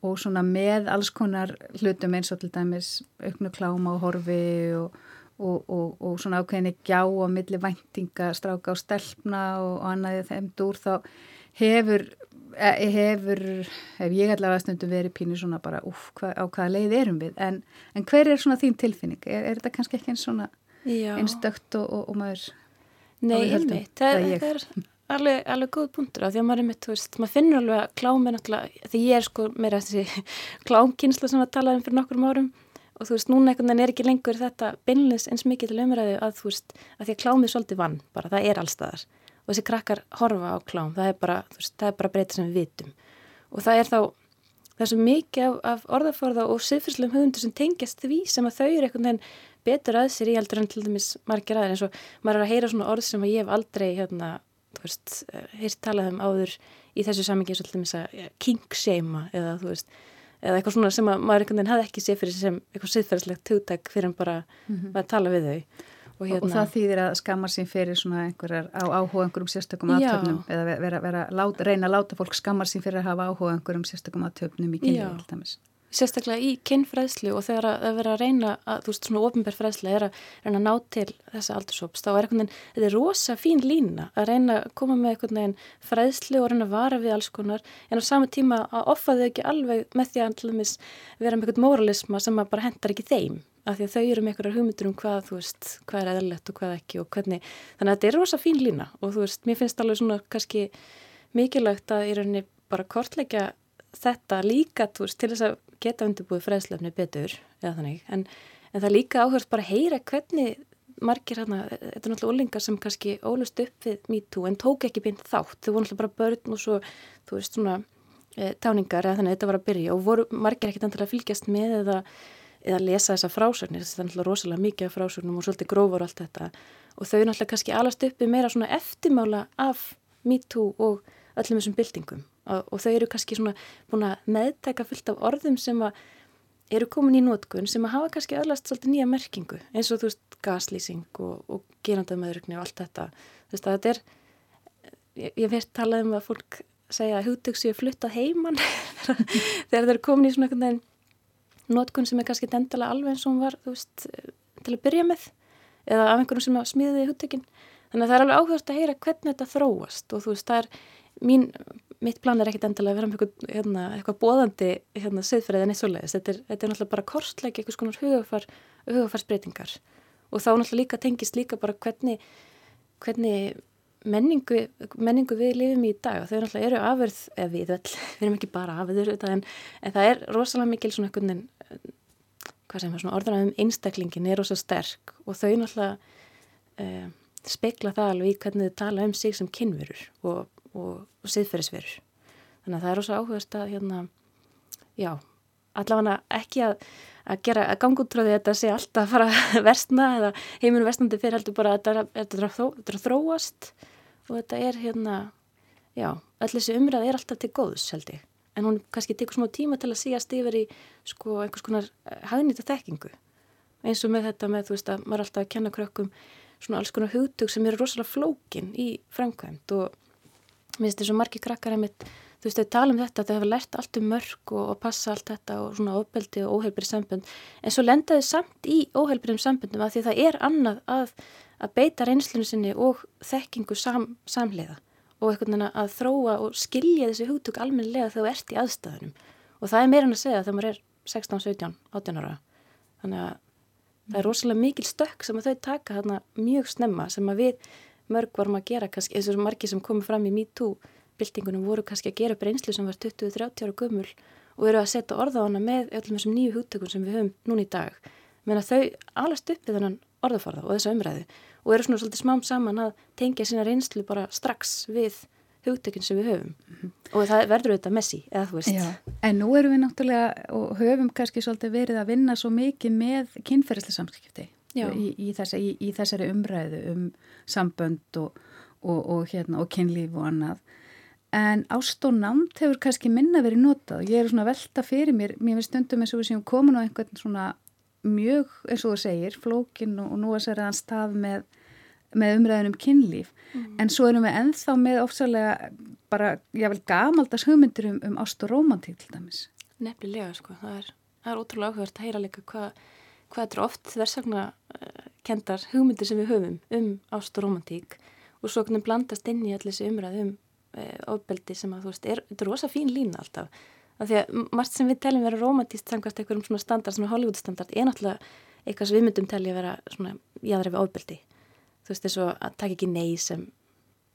og svona með alls konar hlutum eins og til dæmis auknu kláma og horfi og, og, og, og svona ákveðinni gjá og milli væntinga, stráka og stelpna og annaðið þeim dúr þá hefur e- hefur, hef ég allavega stundum verið pínu svona bara, uff, hva, á hvaða leið erum við, en, en hver er svona þín tilfinning? Er, er þetta kannski ekki eins svona einstökt og, og, og maður Nei, einmitt, það, Það er alveg, alveg góð punktur á því að maður er mitt, þú veist, maður finnur alveg að klám er náttúrulega, því ég er sko meira þessi klámkynsla sem að tala um fyrir nokkrum árum og þú veist, núna einhvern veginn er ekki lengur þetta beinlis eins mikið til umræðu að þú veist, að því að klámið svolítið vann bara, það er allstaðar og þessi krakkar horfa á klám, það er bara, veist, það er bara breyta sem við vitum. Og það er þá, það er svo mikið af, af orðaforða og siðfyrslegum höfundur sem tengjast því sem að þau eru einhvern veginn betur að sér í heldur en til dæmis margir aðeins eins og maður er að heyra svona orð sem að ég hef aldrei hérna, þú veist, eh, heyrt talað um áður í þessu samingi eins og til dæmis að ja, kinkseima eða þú veist eða eitthvað svona sem að maður einhvern veginn hafði ekki séð fyrir sem eitthvað siðferðslegt hugtak fyrir en bara að tala við þau. Og, og, og það þýðir að skammar sín fyrir svona einhverjar á áhuga einhverjum sérstökum aðtöfnum eða vera, vera, vera lát, reyna að láta fólk skammar sín fyrir að hafa áhuga einhverjum sérstökum aðtöfnum í kynlífi til dæmis. Sérstaklega í kinnfræðslu og þegar að, vera að reyna að, þú veist, svona ofinbær fræðsla er að reyna að ná til þessa aldurshóps, þá er einhvern veginn, þetta er rosa fín lína að reyna að koma með einhvern veginn fræðslu og reyna að vara við alls konar en á sama tíma að offa þau ekki alveg með því að til dæmis vera með einhvern moralisma sem bara hendar ekki þeim af því að þau eru með einhverjar hugmyndur um hvað, þú veist, hvað er eðlilegt og hvað ekki og hvernig, þannig að þetta er rosa fín lína og þú veist, mér finnst alveg svona kannski mikilvægt að í rauninni bara kortleggja þetta líka þú veist, til þess að geta undirbúið fræðslefni betur eða þannig, en, en það er líka áhörst bara að heyra hvernig margir hérna, þetta er náttúrulega ólingar sem kannski ólust upp við MeToo en tók ekki beint þátt, þau voru náttúrulega bara börn og svo, þú veist, svona e, táningar eða þannig að þetta var að byrja. Og voru margir ekkit endilega að fylgjast með eða, eða lesa þessa frásögnir, þetta er náttúrulega rosalega mikið af frásögnum og svolítið grófar og allt þetta. Og þau náttúrulega kannski alast uppi meira svona eftirmála af MeToo og öllum þessum byltingum og, og þau eru kannski svona búin að meðtæka fullt af orðum sem að eru komin í nótkun sem að hafa kannski öllast svolítið nýja merkingu eins og þú veist gaslýsing og, og gerandamöðurugni og allt þetta. Þú veist að þetta er ég, ég veist talað um að fólk segja að hugtök séu fluttað heimann þegar þeir eru komin í svona einhvern nótkun sem er kannski dendala alveg eins og hún var veist til að byrja með eða af einhverjum sem smíðiði hugtökin. Þannig að það er alveg áhugast að heyra hvernig þetta þróast og þú veist það er mín mitt plan er ekkit endilega að vera með eitthvað, hérna, eitthvað bóðandi hérna, siðferðið en eitt svoleiðis. Þetta er, þetta er náttúrulega bara kortleik eitthvað svona hugafar, hugafarsbreytingar og þá náttúrulega líka tengist líka bara hvernig, hvernig menningu, menningu við lifum í dag. Og þau náttúrulega eru afurð, eða við vel, við erum ekki bara afurður en, en það er rosalega mikil svona einhvern veginn, hvað sem er svona orðanum einstaklingin er rosa sterk. Og þau náttúrulega uh, spekla það alveg í hvernig þau tala um sig sem kynverur og og, og siðferðisverur. Þannig að það er ósað áhugast að hérna, já, allavega ekki að, að gera, að að þetta sé alltaf að fara að versna eða heiminu versnandi fyrir heldur bara að þetta er að, þróast og þetta er hérna, já, öll þessi umræð er alltaf til góðs held ég. En hún kannski tekur smá tíma til að síast yfir í sko einhvers konar hagnýta þekkingu. Eins og með þetta með þú veist að maður er alltaf að kenna krökkum svona alls konar hugtug sem eru rosalega flókin í framkvæmt og Mér finnst þess að margir krakkar einmitt, þú veist, þau tala um þetta, þau hafa lært allt um mörg og, og passa allt þetta og svona ofbeldi og óheilbrið sambund, en svo lenda þau samt í óheilbriðum sambundum að því það er annað að, að beita reynslunum sinni og þekkingu sam, samleiða og einhvern veginn að þróa og skilja þessi hugtök almennilega þegar þú ert í aðstæðunum og það er meira en að segja þegar maður er 16, 17, 18 ára. Þannig að það er rosalega mikil stökk sem að þau taka þarna mjög snemma sem að við mörg varum að gera kannski, eins og margi sem komið fram í MeToo byltingunum voru kannski að gera upp reynslu sem var 20-30 ára gömul og eru að setja orða á hana með öllum þessum nýju hugtökum sem við höfum núna í dag. Menn að þau alast upp við þennan orðaforða og þessu umræðu og eru svona svolítið smám saman að tengja sína reynslu bara strax við hugtökinn sem við höfum mm -hmm. og það verður auðvitað messi, eða þú veist. Já, en nú erum við náttúrulega og höfum kannski svolítið verið að vinna svo mikið með kynferðislega samskipti í, í, þessa, í, þessari umræðu um sambönd og, og, og, hérna, og kynlíf og annað. En ást og námt hefur kannski minna verið notað. Ég er svona velta fyrir mér, mér finnst stundum eins og við séum komin á einhvern svona mjög, eins og þú segir, flókin og nú er sér aðan stað með með umræðunum kynlíf mm. en svo erum við enþá með ofsalega bara, ég vil gamaldas hugmyndir um, um ást og romantík til dæmis Nefnilega sko, það er, það er ótrúlega áhugast að heyra líka hvað hva þetta er oft þversakna uh, kendar hugmyndir sem við höfum um ást og romantík og svo hvernig blandast inn í allir þessi umræð um e, ofbeldi sem að þú veist, er, þetta er rosa fín lína alltaf. Af því að margt sem við teljum vera romantíst samkvæmst einhverjum svona standard, svona Hollywood standard er náttúrulega eitthvað sem við myndum telja vera svona jáðræfi ofbeldi. Þú veist, þess að taka ekki nei sem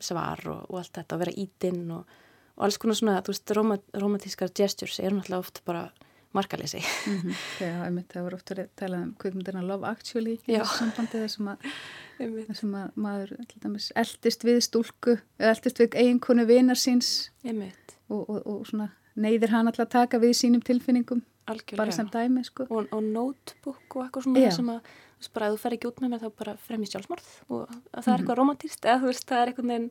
svar og, og allt þetta og vera ítinn og, og alls konar svona, þú veist, romantískar gestures er náttúrulega oft bara markalesi. Mm -hmm. Já, einmitt, það voru oft að tala um kveikmyndina Love Actually í þessu sambandi þessum að, þessum að maður dæmis, eldist við stúlku, eldist við eiginkonu vinar síns og, og, og svona neyðir hann alltaf að taka við sínum tilfinningum Algjörlega. bara sem dæmi sko. og, og notebook og eitthvað svona Já. sem að bara að þú fer ekki út með mér þá bara fremjast sjálfsmorð og það er mhm. eitthvað romantíst eða þú veist það er einhvern veginn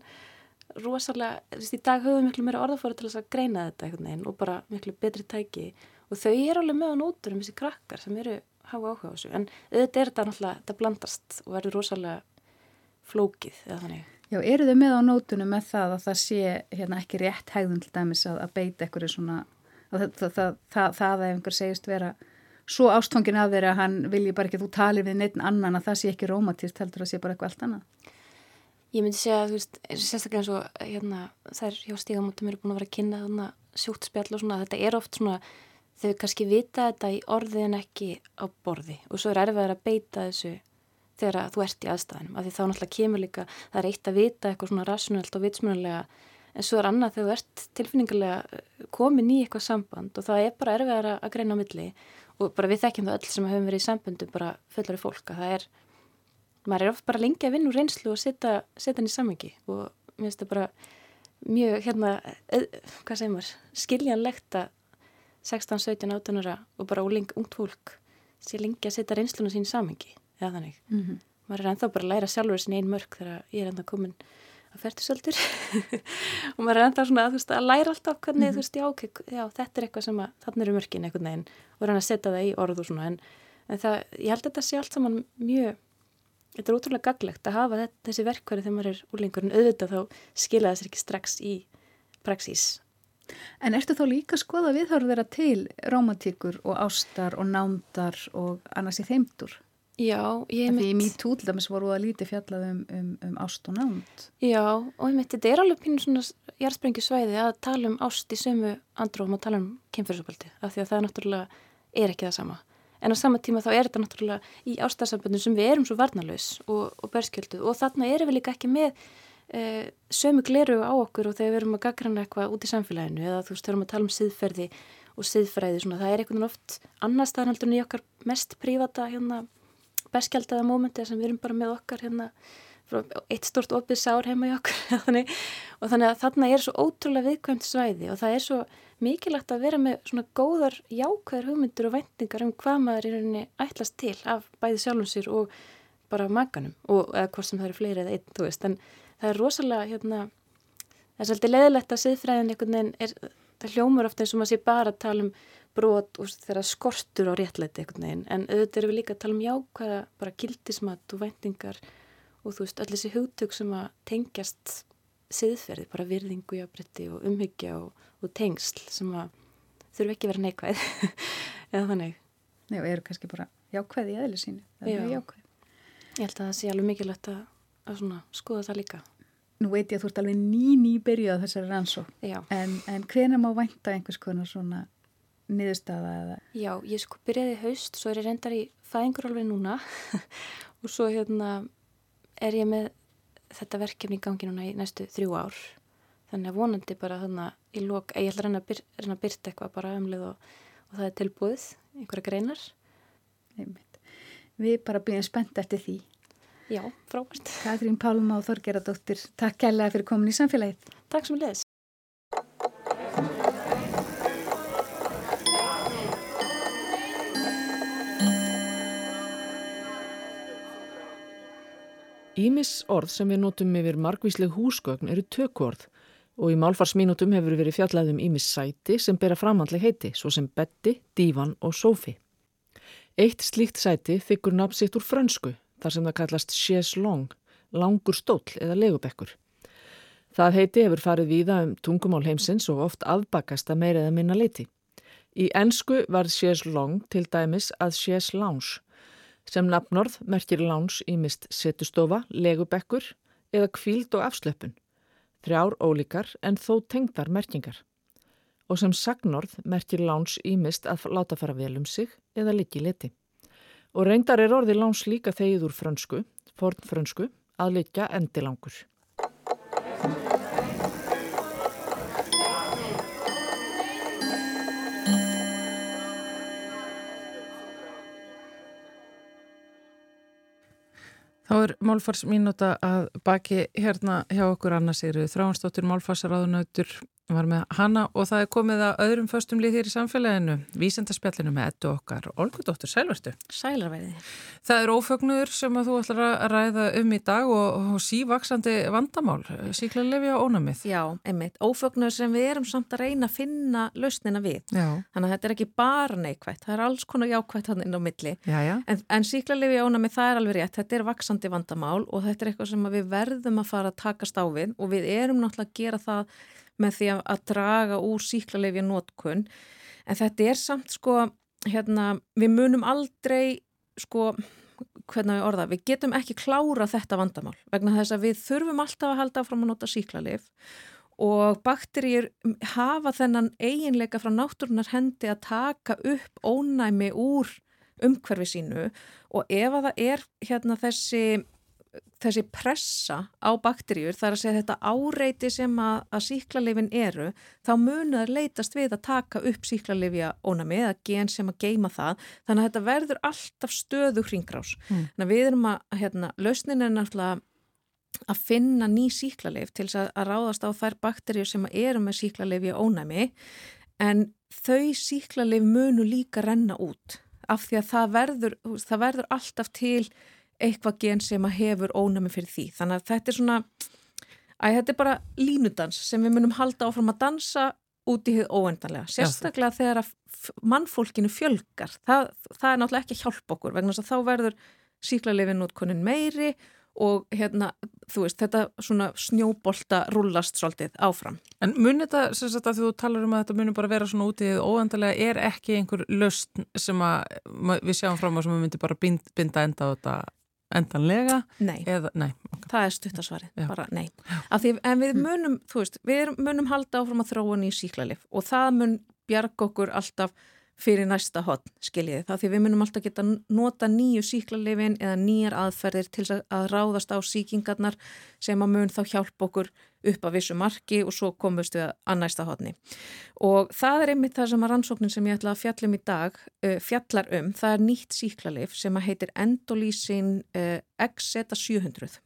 rosalega, þú veist í dag höfum við miklu meira orðafóra til þess að greina þetta einhvern veginn og bara miklu betri tæki og þau eru alveg með á nótur um þessi krakkar sem eru hafa áhuga á þessu en auðvitað er þetta náttúrulega, þetta blandast og verður rosalega flókið eða þannig. Já, eru þau með á nótunum með það að það sé hérna, ekki rétt hegðun til dæmis að, að beita einhverju svona, að það, það, það, það að einhver segist vera svo ástfangin að þeirra að hann vilji bara ekki að þú talir við neitt annan að það sé ekki rómatist heldur að sé bara eitthvað allt annað. Ég myndi segja að þú veist, sérstaklega eins og hérna, þær hjá stígamótum eru búin að vera að kynna þarna sjúkt spjall og svona, þetta er oft svona þau kannski vita þetta í orði en ekki á borði. Og svo er erfið að beita þessu þegar þú ert í aðstæðanum af því þá náttúrulega kemur líka, það er eitt að vita eitthvað svona rasjonalt og vitsmjönulega en svo er annað þegar þú ert tilfinningarlega eh, komin í eitthvað samband og það er bara erfið að greina á milli. Og bara við þekkjum það öll sem hefum verið í sambundu bara fullari fólk að það er maður er oft bara lengi að vinna úr reynslu og setja hann í samengi og mér finnst það bara mjög hérna, hvað segir maður, skiljanlegt að 16, 17, 18 ára og bara úling ungt fólk sé lengi að setja reynslunum sín samengi eða þannig. Mm -hmm. maður er ennþá bara að læra sjálfur sin einn mörg þegar ég er ennþá komin að ferðisöldur og maður er ennþá svona að, veist, að læra alltaf hvernig mm -hmm. þú veist, já, okay, já, þetta er eitthvað sem að þannig eru mörgin einhvern veginn og hann að setja það í orð og svona en, en það, ég held að þetta sé allt saman mjög þetta er útrúlega gaglegt að hafa þetta, þessi verkværi þegar maður er úrlingur en auðvitað þá skila þess ekki strax í praxís En ertu þá líka að skoða viðhörðera til romantíkur og ástar og nándar og annars í þeimtur? Já, ég mitt... Því í mýt útlamis voru það lítið fjallað um, um, um ást og nánd. Já, og ég mitt, þetta er alveg pínu svona jærsprengju að tala um ást í sömu andrófum og tala um kynfyrirsopaldi, af því að það náttúrulega er ekki það sama. En á sama tíma þá er þetta náttúrulega í ástarsamböndum sem við erum svo varnalös og, og berskjöldu og þarna erum við líka ekki með eh, sömu gleru á okkur og þegar við erum að gaggrana eitthvað út í samfélaginu eða þú veist, við erum að tala um siðferði og siðfræði, svona, það er einhvern veginn oft annar staðan í okkar mest prífata hérna, beskjaldaða mómenti sem við erum bara með okkar hérna eitt stort opið sár heima í okkur þannig, og þannig að þarna er svo ótrúlega viðkvæmt svæði og það er svo mikilvægt að vera með svona góðar jákvæðar hugmyndur og væntingar um hvað maður er ætlast til af bæði sjálfum sér og bara maganum og eða hvort sem það eru fleiri eða einn, þú veist, en það er rosalega hérna, það er svolítið leðilegt að siðfræðin einhvern veginn er, það hljómar ofta eins og maður sé bara að tala um brot og þeirra skortur á réttlæti einhvern veginn, en auðvitað erum við líka að tala um jákvæða, bara gildismat og væntingar og þú veist, allir þessi hugtök sem að tengjast siðferði, bara virðingu, jábrytti og umhyggja og, og tengsl sem að þurfu ekki verið neikvæð eða þannig. Nei, og eru kannski bara jákvæði í aðli sínu. Já, ég held að það sé alveg mikilvægt að að svona, skoða það líka. Nú veit ég að þú ert alveg ný ný byrjuð á þessari rannsók, en, en hvena má vænta einhvers konar svona niðurstaða eða? Já, ég sko byrjaði haust, svo er ég reyndar í fæðingur alveg núna og svo hérna er ég með þetta verkefni í gangi núna í næstu þrjú ár þannig að vonandi bara þannig í lok, ég ætla að reyna að, byr, reyna að byrta eitthvað bara umlið og, og það er tilbúið einhverja greinar Einmitt. Við bara byrjum spennt eftir því Já, frábært. Katrín Pálma og Þorgeradóttir, takk kærlega fyrir komin í samfélagið. Takk sem leðis. Ímis orð sem við notum yfir margvísleg húsgögn eru tökvorð og í málfarsmínutum hefur verið fjallaðum ímis sæti sem bera framhandleg heiti, svo sem betti, dívan og sófi. Eitt slíkt sæti þykkur nafnsitt úr frönsku þar sem það kallast chaise longue, langur stóll eða legubekkur. Það heiti hefur farið víða um tungumál heimsins og oft afbakast að meira eða minna leiti. Í ennsku var chaise longue til dæmis að chaise lounge, sem nafnorð merkir lounge í mist setustofa, legubekkur eða kvíld og afslöpun. þrjár ólíkar en þó tengdar merkingar. Og sem sagnorð merkir láns ímist að láta fara vel um sig eða liggi leti. Og reyndar er orði láns líka þegið úr frönsku, forn frönsku, að liggja endilangur. Þá er málfarsmínúta að baki hérna hjá okkur annars eru þráhansdóttir málfarsaráðunautur var með hana og það er komið að öðrum föstum lið hér í samfélaginu, vísendarspjallinu með ettu okkar, Olgudóttur, sælvertu. Sælarverði. Það er ófögnuður sem að þú ætlar að ræða um í dag og, og sívaksandi vandamál, síklarlefi á ónamið. Já, einmitt, ófögnuður sem við erum samt að reyna að finna lausnina við. Já. Þannig að þetta er ekki bara neikvægt, það er alls konar jákvægt hann inn á milli. Já, já. En, en síklarlefi á ónamið, það er alveg rétt, þetta er vaksandi vandamál og þetta er eitthvað sem við verðum að fara að takast á við og við erum náttúrulega að gera það með því að, draga úr síklarleifja nótkun en þetta er samt sko hérna, við munum aldrei sko hvernig við orða, við getum ekki klára þetta vandamál vegna þess að við þurfum alltaf að halda áfram að nota síklarleif og bakterjur hafa þennan eiginleika frá náttúrunar hendi að taka upp ónæmi úr umhverfi sínu og ef að það er hérna þessi þessi pressa á bakteríur þar að segja þetta áreiti sem að, að síklarleifin eru þá munar leitast við að taka upp síklarleifja ónami eða gen sem að geima það þannig að þetta verður alltaf stöðu hringrás. Mm. Þannig að við erum að hérna, lausnin er náttúrulega að finna ný síklarleif til að, að ráðast á þær bakteríur sem eru með síklarleifja ónami en þau síklarleif munu líka renna út af því að það verður, það verður alltaf til eitthvað gen sem að hefur ónami fyrir því. Þannig að þetta er svona, að þetta er bara línudans sem við munum halda áfram að dansa út í hið óendanlega. Sérstaklega Já. þegar að mannfólkinu fjölgar. Það, það er náttúrulega ekki að hjálpa okkur vegna þess að þá verður síklarlefin útkonin meiri og hérna, þú veist, þetta svona snjóbolta rullast svolítið áfram. En mun þetta, sem sagt að þú talar um að þetta munir bara vera svona útið óendalega, er ekki einhver löst sem að við sjáum fram á sem við myndum bara binda enda á þetta endanlega? Nei, Eða, nei okay. það er stuttasvarið, bara nei. Því, en við munum, þú veist, við munum halda áfram að þróa nýjum síklarlif og það mun bjarga okkur alltaf fyrir næsta hotn, skiljiði. Það því við munum alltaf geta nota nýju síklarlifin eða nýjar aðferðir til að ráðast á síkingarnar sem að mun þá hjálpa okkur upp að vissu marki og svo komust við að næsta hotni. Og það er einmitt það sem að rannsóknin sem ég ætla að fjallum í dag uh, fjallar um. Það er nýtt síklarlif sem að heitir endolísin uh, XZ700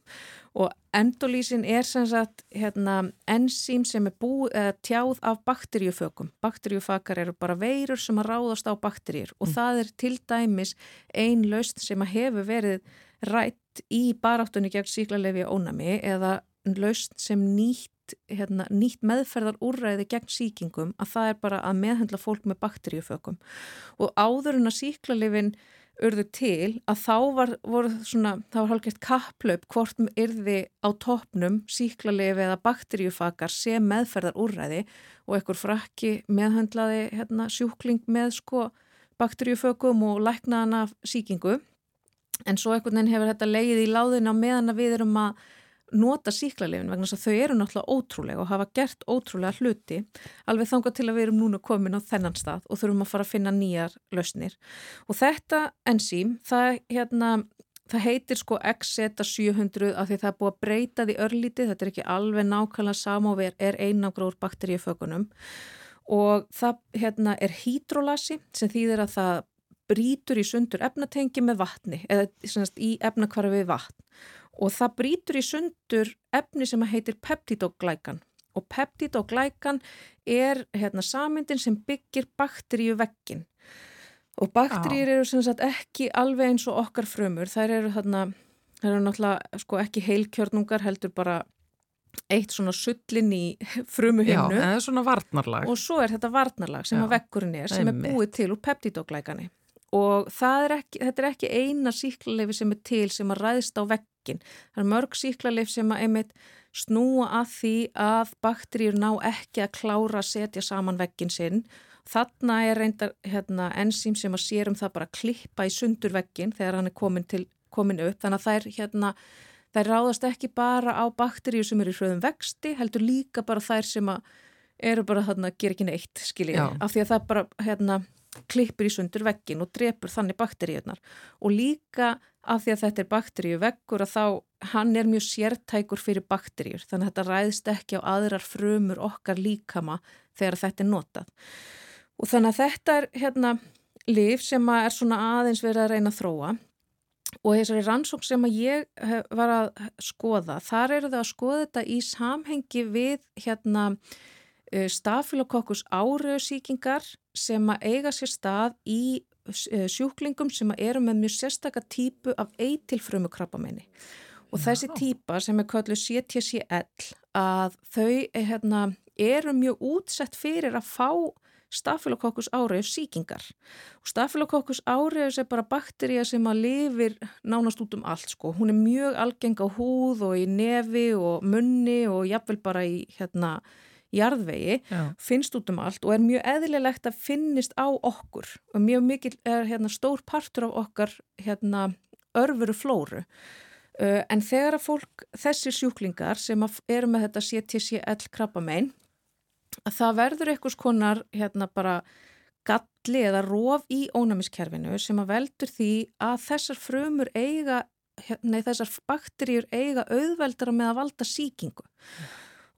og endolísin er sem sagt hérna, enzím sem er búið, uh, tjáð af bakteríufökum. Bakteríufakar eru bara veirur sem að ráðast á bakteríur og mm. það er til dæmis ein laust sem að hefur verið rætt í baráttunni gegn síklarlefi ónami eða laust sem nýtt, hérna, nýtt meðferðar úrræði gegn síkingum að það er bara að meðhendla fólk með bakteríufökum. Og áður en að síklarlefin urðu til að þá var, svona, var hálfgett kapplaup hvort yrði á toppnum síklarlefi eða bakteríufakar sem meðferðar úrræði og ekkur frakki meðhendlaði hérna, sjúkling með sko bakteríufökum og læknaðana síkingu en svo ekkert nefn hefur þetta leið í láðina meðan að við erum að nota síklarlefin vegna þess að þau eru náttúrulega ótrúlega og hafa gert ótrúlega hluti alveg þangað til að við erum núna komin á þennan stað og þurfum að fara að finna nýjar lausnir. Og þetta enzím, það, hérna, það heitir sko XZ700 af því það er búið að breyta því örlítið, þetta er ekki alveg nákvæmlega og er einnafgra úr bakteríufökunum og það hérna, er hydrolasi sem þýðir að það brítur í sundur efnatengi með vatni eða í efnakvarfi vatn og það brítur í sundur efni sem heitir peptidoglækan og peptidoglækan er hérna, samyndin sem byggir bakteríu vekkin og bakteríur eru sem sagt ekki alveg eins og okkar frumur, þær eru þarna þær eru náttúrulega sko ekki heilkjörnungar heldur bara eitt svona sullin í frumu hinnu Já, svona varnarlag. Og svo er þetta varnarlag sem Já, að vekkurinn er sem er búið til úr peptidoglækani og er ekki, þetta er ekki eina síklarleifi sem er til sem að ræðst á vekkin. Það er mörg síklarleif sem að einmitt snúa að því að bakteríur ná ekki að klára að setja saman vekkin sinn. Þarna er reyndar hérna, enzím sem að sérum það bara klippa í sundur vekkin þegar hann er komin, til, komin upp. Þannig að það er hérna þær ráðast ekki bara á bakteríu sem eru í hröðum vexti, heldur líka bara þær sem eru bara þarna að gera ekki neitt, skiljið, af því að það bara hérna klippir í sundur veggin og drepur þannig bakteríunar og líka af því að þetta er bakteríu veggur að þá hann er mjög sértækur fyrir bakteríur þannig að þetta ræðst ekki á aðrar frumur okkar líkama þegar þetta er notað. Og þannig að þetta er hérna líf sem er svona aðeins verið að reyna að þróa. Og þessari rannsók sem að ég var að skoða þar eru það að skoða þetta í samhengi við hérna Eh, stafilokokkus árausíkingar sem að eiga sér stað í eh, sjúklingum sem eru með mjög sérstakka típu af eitilfrömu krabbamenni og Já. þessi típa sem er kallið CTCL að þau eh, hérna, eru mjög útsett fyrir að fá stafilokokkus áraus síkingar og stafilokokkus áraus er bara bakteríja sem að lifir nánast út um allt sko, hún er mjög algeng á húð og í nefi og munni og jafnvel bara í hérna jarðvegi, Já. finnst út um allt og er mjög eðlilegt að finnist á okkur og mjög mikil er hérna, stór partur af okkar hérna, örfuru flóru. Uh, en þegar að fólk, þessir sjúklingar sem eru með þetta CTCL krabbamein, að það verður einhvers konar hérna bara galli eða róf í ónæmiskerfinu sem að veldur því að þessar frumur eiga, nei þessar bakterjur eiga auðveldara með að valda síkingu. Ja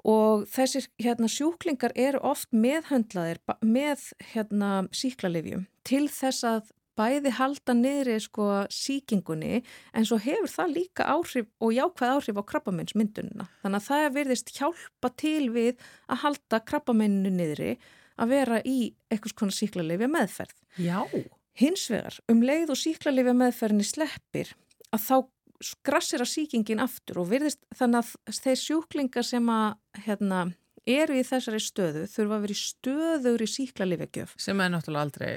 og þessir hérna, sjúklingar eru oft meðhöndlaðir með hérna, síklarlifjum til þess að bæði halda niðri sko síkingunni en svo hefur það líka áhrif og jákvæð áhrif á krabbamennsmyndununa. Þannig að það er verðist hjálpa til við að halda krabbamennu niðri að vera í eitthvað svona síklarlifja meðferð. Já. Hins vegar, um leið og síklarlifja meðferðinni sleppir að þá grassir að síkingin aftur og virðist þannig að þeir sjúklingar sem að hérna, eru í þessari stöðu þurfa að vera í stöður í síklarlifegjöf. Sem er náttúrulega aldrei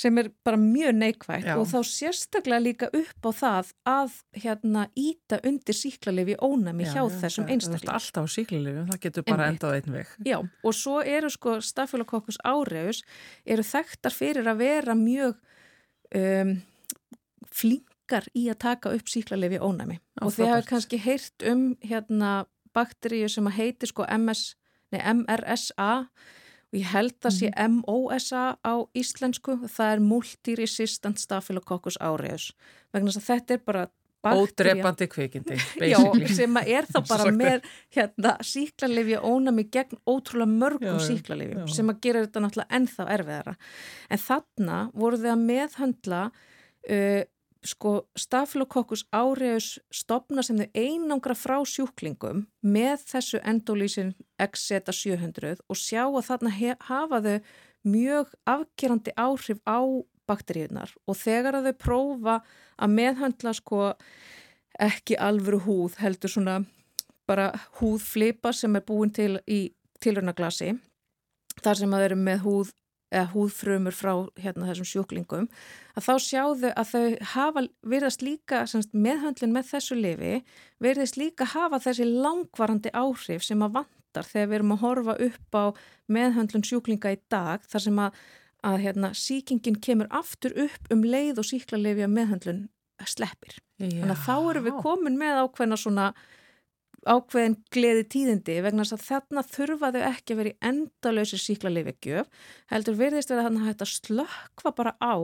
sem er bara mjög neikvægt Já. og þá sérstaklega líka upp á það að hérna íta undir síklarlifi ónami já, hjá já, þessum einstaklega. Það er alltaf síklarlifi, það getur bara endað einn veg. Já, og svo eru sko stafilokokkus áreus eru þekktar fyrir að vera mjög um, flink virkar í að taka upp síklarlefi ónæmi Á, og þið hafa kannski heyrt um hérna bakteríu sem að heiti sko MS, nei, MRSA og ég held að sé mm. MOSA á íslensku. Það er Multiresistant Staphylococcus aureus. Vegna þess að þetta er bara Ódrepandi kvikindi Já, sem er þá bara með hérna, síklarlefi ónami gegn ótrúlega mörgum síklarlefi sem að gera þetta náttúrulega ennþá erfiðara. En þarna voru þið að meðhandla uh, sko staflokokkus áreus stopna sem þau einangra frá sjúklingum með þessu endolísin XZ700 og sjá að þarna hafa þau mjög afgerandi áhrif á bakteríunar og þegar að þau prófa að meðhandla sko ekki alvöru húð heldur svona bara húðflipa sem er búin til í tilrönaglasi þar sem að þau eru með húð eða húðfrömur frá hérna þessum sjúklingum að þá sjáðu að þau hafa, verðast líka semst, meðhöndlun með þessu lifi verðist líka hafa þessi langvarandi áhrif sem að vantar þegar við erum að horfa upp á meðhöndlun sjúklinga í dag þar sem að, að hérna, síkingin kemur aftur upp um leið og síklarlefi að meðhöndlun sleppir. Já. Þannig að þá eru við komin með ákveðna svona ákveðin gleði tíðindi vegna þess að þarna þurfa þau ekki að vera í endalösi síklarleifegjöf heldur verðist verið að hann hægt að slökva bara á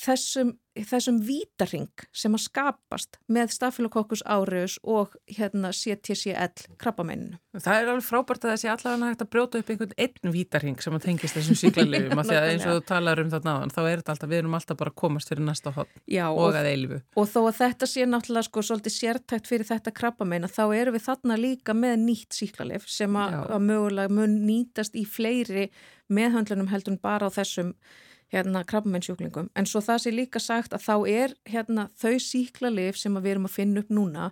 þessum, þessum vítaring sem að skapast með stafilokokkus áriðus og hérna CTCL krabbamenninu. Það er alveg frábært að þessi allavega hægt að brjóta upp einhvern einn vítaring sem að tengist þessum síklarleifum af því að eins og þú talar um þarna áðan þá er þetta alltaf, við erum alltaf bara að komast fyrir næsta hótt og, og að eilifu. Og þó að þetta sé náttúrulega sko svolítið sértækt fyrir þetta krabbamenn þá eru við þarna líka með nýtt síklarleif sem að, að mögulega mun nýtast í fleiri meðhöndlunum heldur bara á þessum hérna krabbamennsjúklingum en svo það sé líka sagt að þá er hérna þau síklarlif sem við erum að finna upp núna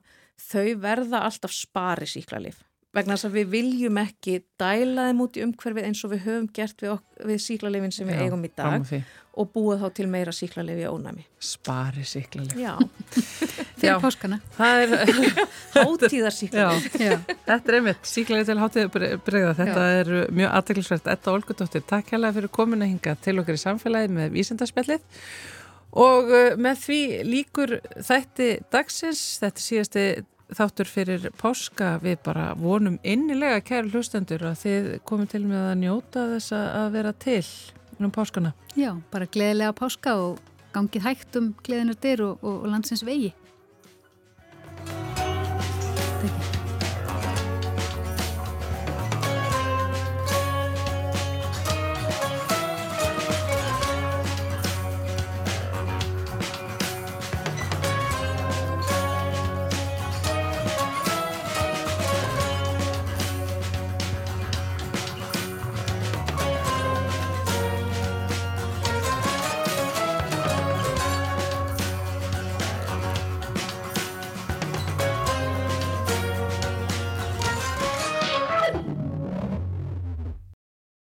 þau verða alltaf spari síklarlif vegna þess að við viljum ekki dæla þeim út í umhverfið eins og við höfum gert við, við síklarlefin sem við Já, eigum í dag og búið þá til meira síklarlefi ónæmi. Spari síklarlefi. Já. Þegar páskana. Það er hátíðar síklarlefi. Þetta er einmitt síklarlefi til hátíðar bregða. Þetta Já. er mjög aðdeklisvert. Etta Olgudóttir, takk hérlega fyrir komin að hinga til okkar í samfélagi með vísendarspjallið og uh, með því líkur þætti dagsins, þetta síðasti þáttur fyrir páska við bara vonum innilega kæru hlustendur að þið komum til með að njóta þess að vera til um páskana. Já, bara gleðilega páska og gangið hægt um og, og, og landsins vegi.